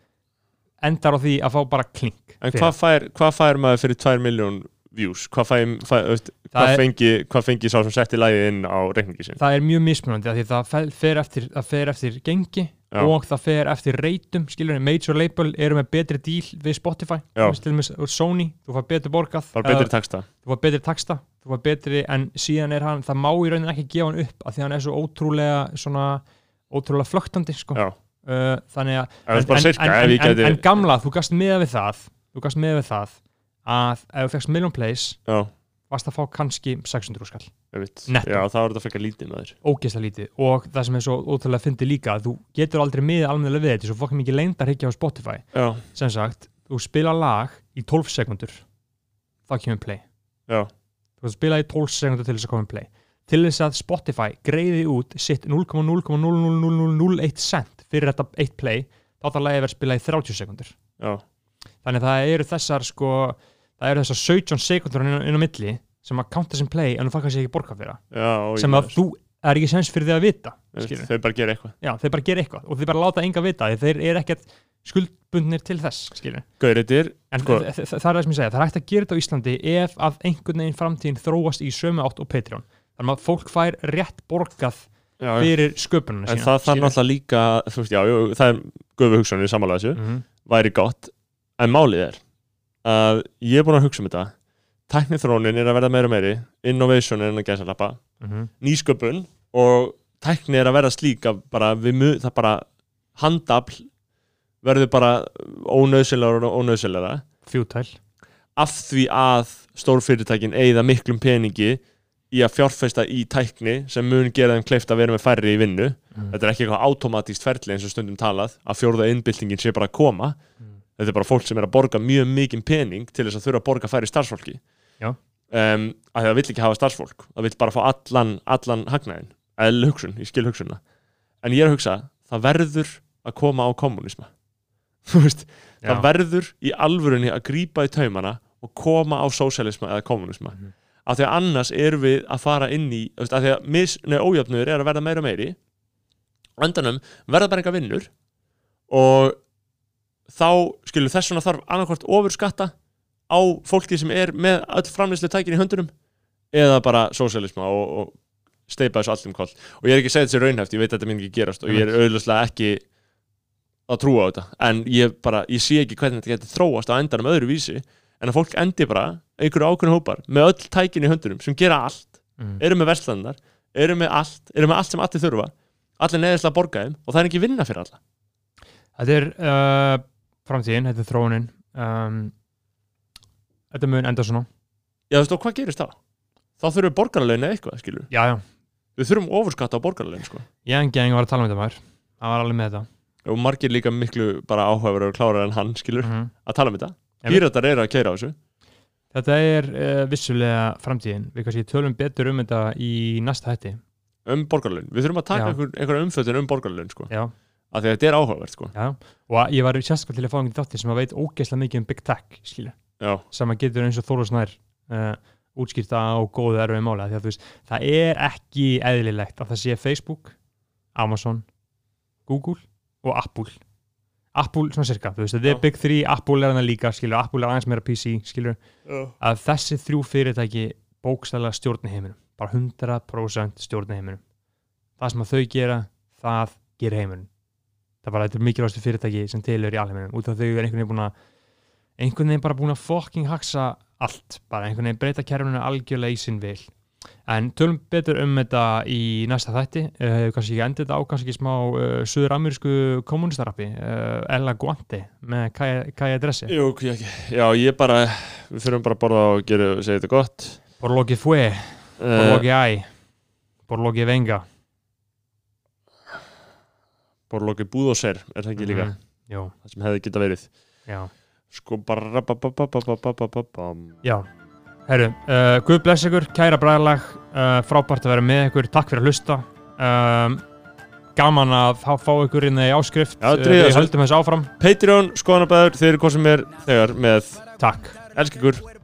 endar á því að fá bara klink En hvað fær, hvað fær maður fyrir 2 miljón views? Hvað, fær, veist, Það hvað, er- fengi, hvað fengi sá sem setti lægið inn á reikningi sin? það er mjög mismunandi það fe- fer eftir, það fer eftir gengi Já. og það fer eftir reytum skilur major label eru með betri díl við Spotify. Til dæmis Sony, þú fær borgað. Betri texta þú fær betri texta þú fær betri, en síðan er hann það má í rauninni ekki gefa hann upp af því hann er svo ótrúlega svona, ótrúlega flöktandi sko. Uh, þannig að er bara sirka, en, ef en, en, en gamla, þú gast með við það þú gast með við það að ef þú fegst million plays Já, varst að fá kannski 600 skall. Já, þá er þetta frekar lítið með þér ógeðslega lítið og það sem er svo ótrúlega fyndi líka þú getur aldrei miðið almennilega við þetta svo fokk mikið leyndar higgja á Spotify Já, sem sagt, þú spila lag í 12 sekundur þá kemur play já, þú spila í 12 sekundur til þess að koma play til þess að Spotify greiði út sitt 0,0000001 cent fyrir þetta eitt play þá þarf lagið að vera spilað í 30 sekundur já þannig að það eru þessar sko það eru þessar 17 sekundur inn, á- inn á milli sem að counta sem play en þú fækkar sér ekki borga fyrir það sem að þú er ekki sens fyrir því að vita skilur. Þau bara gera eitthvað já, þeir bara gera eitthvað og þeir bara láta enga vita því þeir eru ekkert skuldbundnir til þess er en Sko- þ- þ- það er það sem ég segja, það er hægt að gera þetta á Íslandi ef að einhvern veginn framtíðin þróast í sömu átt og Patreon þannig að fólk fær rétt borgað já, fyrir sköpununa sína það skilur. náttúrulega líka þú veist, já, það er gufu hugsanir samanlega þessu Mhm. væri gott en málið er að ég er búin að hugsa um þetta. Tæknithrónin er að verða meira og meiri. Innovation er að gæsa lappa. Mhm. nýsköpun og tækni er að verða slík að bara við það bara handafl verður bara ónöðsilegar og ónöðsilegar fjútæl. Af því að stórfyrirtækin eigða miklum peningi í að fjárfesta í tækni sem mun gera þeim kleift að vera með færri í vinnu. Mm. þetta er ekki eitthvað automatíst ferli eins og stundum talað að fjórða innbyltingin sé bara að koma. Mm. Þetta er bara fólk sem er að borga mjög mikinn pening til þess að þurfa að borga færri starfsfólki. Um, að það vill ekki hafa starfsfólk það vill bara fá allan, allan hagnaðin eða hugsun, ég skil hugsunna en ég er að hugsa, það verður að koma á kommunisma (laughs) það verður í alvörunni að grípa í taumana og koma á sósialisma eða kommunisma Mhm. af því að annars erum við að fara inn í af því að mis, nei, ójöfnur er að verða meira og meiri. Á endanum verða bara enga vinnur og þá skilur þess vegna þarf annarkvort ofur skatta á fólki sem er með öll framleyslu tækin í höndunum eða bara sósialisma og, og steipa þessu allt um koll. Og ég er ekki að segja þessi raunhæft, ég veit að þetta minn ekki gerast og ég er auðvitað ekki að trúa á þetta. En ég bara, ég sé ekki hvernig þetta getur þróast á endanum öðru vísi en að fólk endi bara, einhverju ákveðin hópar með öll tækin í höndunum sem gera allt Mm. eru með verslandar, eru með allt eru með allt sem allir þurfa allir neðislega að borga þeim og það er ekki vinna fyrir alla. Þetta er uh, framtíðin, þetta er þróunin. Um, Þetta mun enda svona. Já, þú veist, og hvað gerist þá? Þá þurfum við borgarlegin eða eitthvað, skilur Já, já, Við þurfum ofurskatta á borgarlegin, sko. Ég en geng var að tala um þetta maður. Það var alveg með þetta. Og margir líka miklu bara áhugaverður og klárar en hann, skilur Mhm. Að tala um þetta. Píratar eru að keira á þessu. Þetta er uh, vissulega framtíðin. Við kannski tölum betur um þetta í næsta hætti Um borgarlegin Við þurfum að taka Já. einhver, einhverja umfjöldin um borgarlegin, sko. Já, Af því að þetta er áhugavert, sko. Já Og ég var sérstaklega til að fá einhvern þátti sem að veit ógeðslega mikið um Big Tech Já, sem að getur eins og Þóru Snær uh, útskýrta á góðu erfið mála því að veist, það er ekki eðlilegt að það sé Facebook, Amazon Google og Apple. Apple svona cirka, þú veist, þetta Já. er Big 3 Apple er hana líka, skilur, Apple er aðeins meira PC skilur, að þessi þrjú fyrirtæki bókstæðlega stjórni heiminum bara 100% stjórni heiminum. Það sem að þau gera, það gera heiminum það bara, þetta er mikilvægastu fyrirtæki sem tilur í alheiminum, út af þau er einhvern veginn búin að einhvern veginn bara búin að fucking haksa allt, bara einhvern veginn breyta kerfinu algjörlega í sinn vil. En tölum betur um þetta í næsta þætti, uh, kannski ekki endið þetta á kannski ekki smá uh, suður-amerísku kommunistarappi, uh, Ella Guante með Kaja Dressi Jú, ekki Já, ég bara, við fyrir bara að borða og gera, segja þetta gott. Por lo que fue, por lo que venga Borlóki Búðóser er það ekki líka? Mm, það sem hefði geta verið. Já. sko bara já, herru uh, Guð bless ykkur, kæra bræðalag uh, frábært að vera með ykkur, takk fyrir að hlusta. Um, gaman að fá, fá ykkur inn í áskrift. Já, uh, við höldum þessu áfram. Patreon, skoðanabæður, þeir eru hvað sem er þegar með. Takk, elsk ykkur.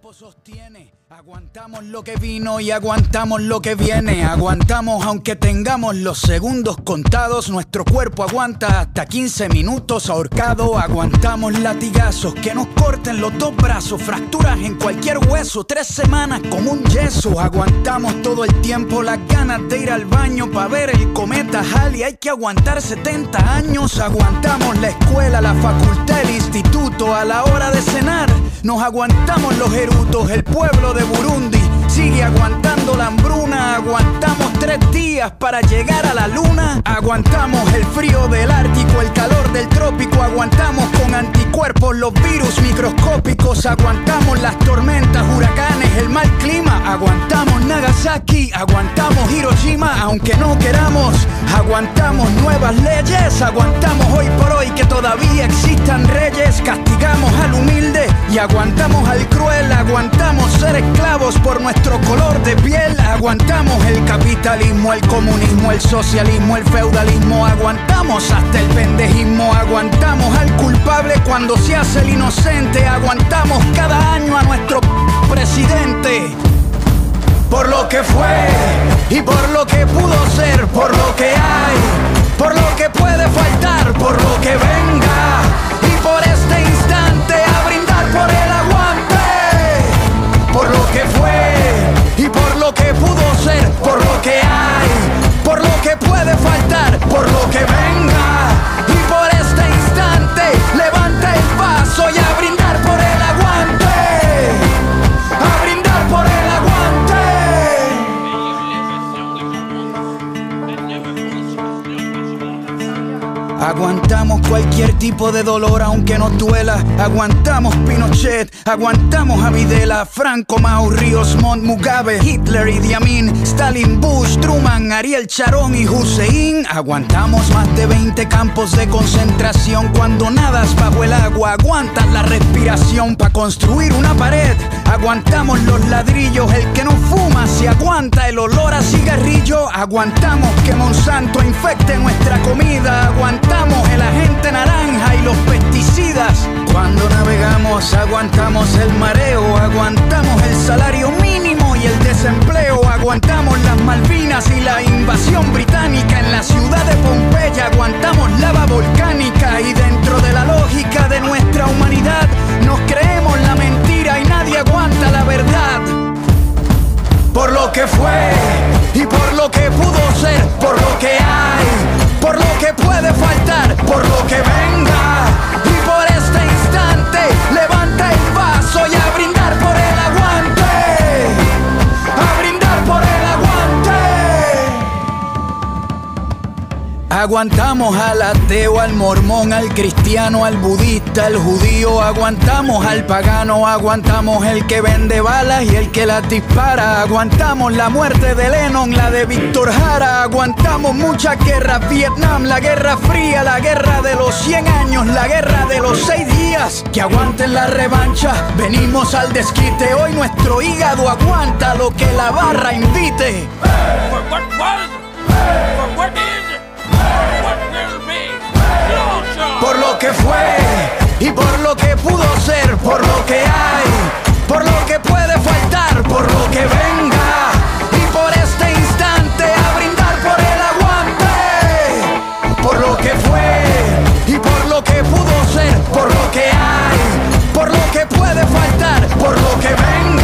Aguantamos lo que vino y aguantamos lo que viene. Aguantamos aunque tengamos los segundos contados. Nuestro cuerpo aguanta hasta 15 minutos ahorcado. Aguantamos latigazos que nos corten los dos brazos. Fracturas en cualquier hueso. Tres semanas con un yeso. Aguantamos todo el tiempo las ganas de ir al baño para ver el cometa Halley. Hay que aguantar 70 años. Aguantamos la escuela, la facultad, el instituto. A la hora de cenar nos aguantamos los erutos. El pueblo de Burundi sigue aguantando la hambruna. Aguantamos tres días para llegar a la luna. Aguantamos el frío del Ártico, el calor del trópico. Aguantamos con anticuerpos los virus microscópicos. Aguantamos las tormentas, huracanes, el mal clima. Aguantamos Nagasaki, aguantamos Hiroshima, aunque no queramos. Aguantamos nuevas leyes. Aguantamos hoy por hoy que todavía existan reyes. Castigamos al humilde y aguantamos al cruel. Aguantamos ser esclavos por nuestro color de piel. Aguantamos el capitalismo, el comunismo, el socialismo, el feudalismo. Aguantamos hasta el pendejismo. Aguantamos al culpable cuando se hace el inocente. Aguantamos cada año a nuestro presidente. Por lo que fue y por lo que pudo ser, por lo que hay, por lo que puede faltar, por lo que venga lo que pudo ser, por lo que hay, por lo que puede faltar, por lo que venga Aguantamos cualquier tipo de dolor aunque nos duela. Aguantamos Pinochet, aguantamos a Videla, Franco, Mao, Ríos, Montt, Mugabe, Hitler, Idi Amin, Stalin, Bush, Truman, Ariel Sharon y Hussein. Aguantamos más de 20 campos de concentración cuando nadas bajo el agua. Aguantas la respiración para construir una pared. Aguantamos los ladrillos, el que no fuma se aguanta el olor a cigarrillo. Aguantamos que Monsanto infecte nuestra comida. Aguantamos el agente naranja y los pesticidas. Cuando navegamos aguantamos el mareo, aguantamos el salario mínimo y el desempleo, aguantamos las Malvinas y la invasión británica en la ciudad de Pompeya, aguantamos lava volcánica y dentro de la lógica de nuestra humanidad nos creemos aguanta la verdad. Por lo que fue y por lo que pudo ser, por lo que hay, por lo que puede faltar, por lo que venga. Y por este instante levanta Aguantamos al ateo, al mormón, al cristiano, al budista, al judío, aguantamos al pagano, aguantamos el que vende balas y el que las dispara, aguantamos la muerte de Lennon, la de Víctor Jara, aguantamos muchas guerras, Vietnam, la guerra fría, la guerra de los 100 años, la guerra de los 6 días, que aguanten la revancha, venimos al desquite, hoy nuestro hígado aguanta lo que la barra invite. que fue y por lo que pudo ser, por lo que hay, por lo que puede faltar, por lo que venga y por este instante a brindar por el aguante, por lo que fue y por lo que pudo ser, por lo que hay, por lo que puede faltar, por lo que venga.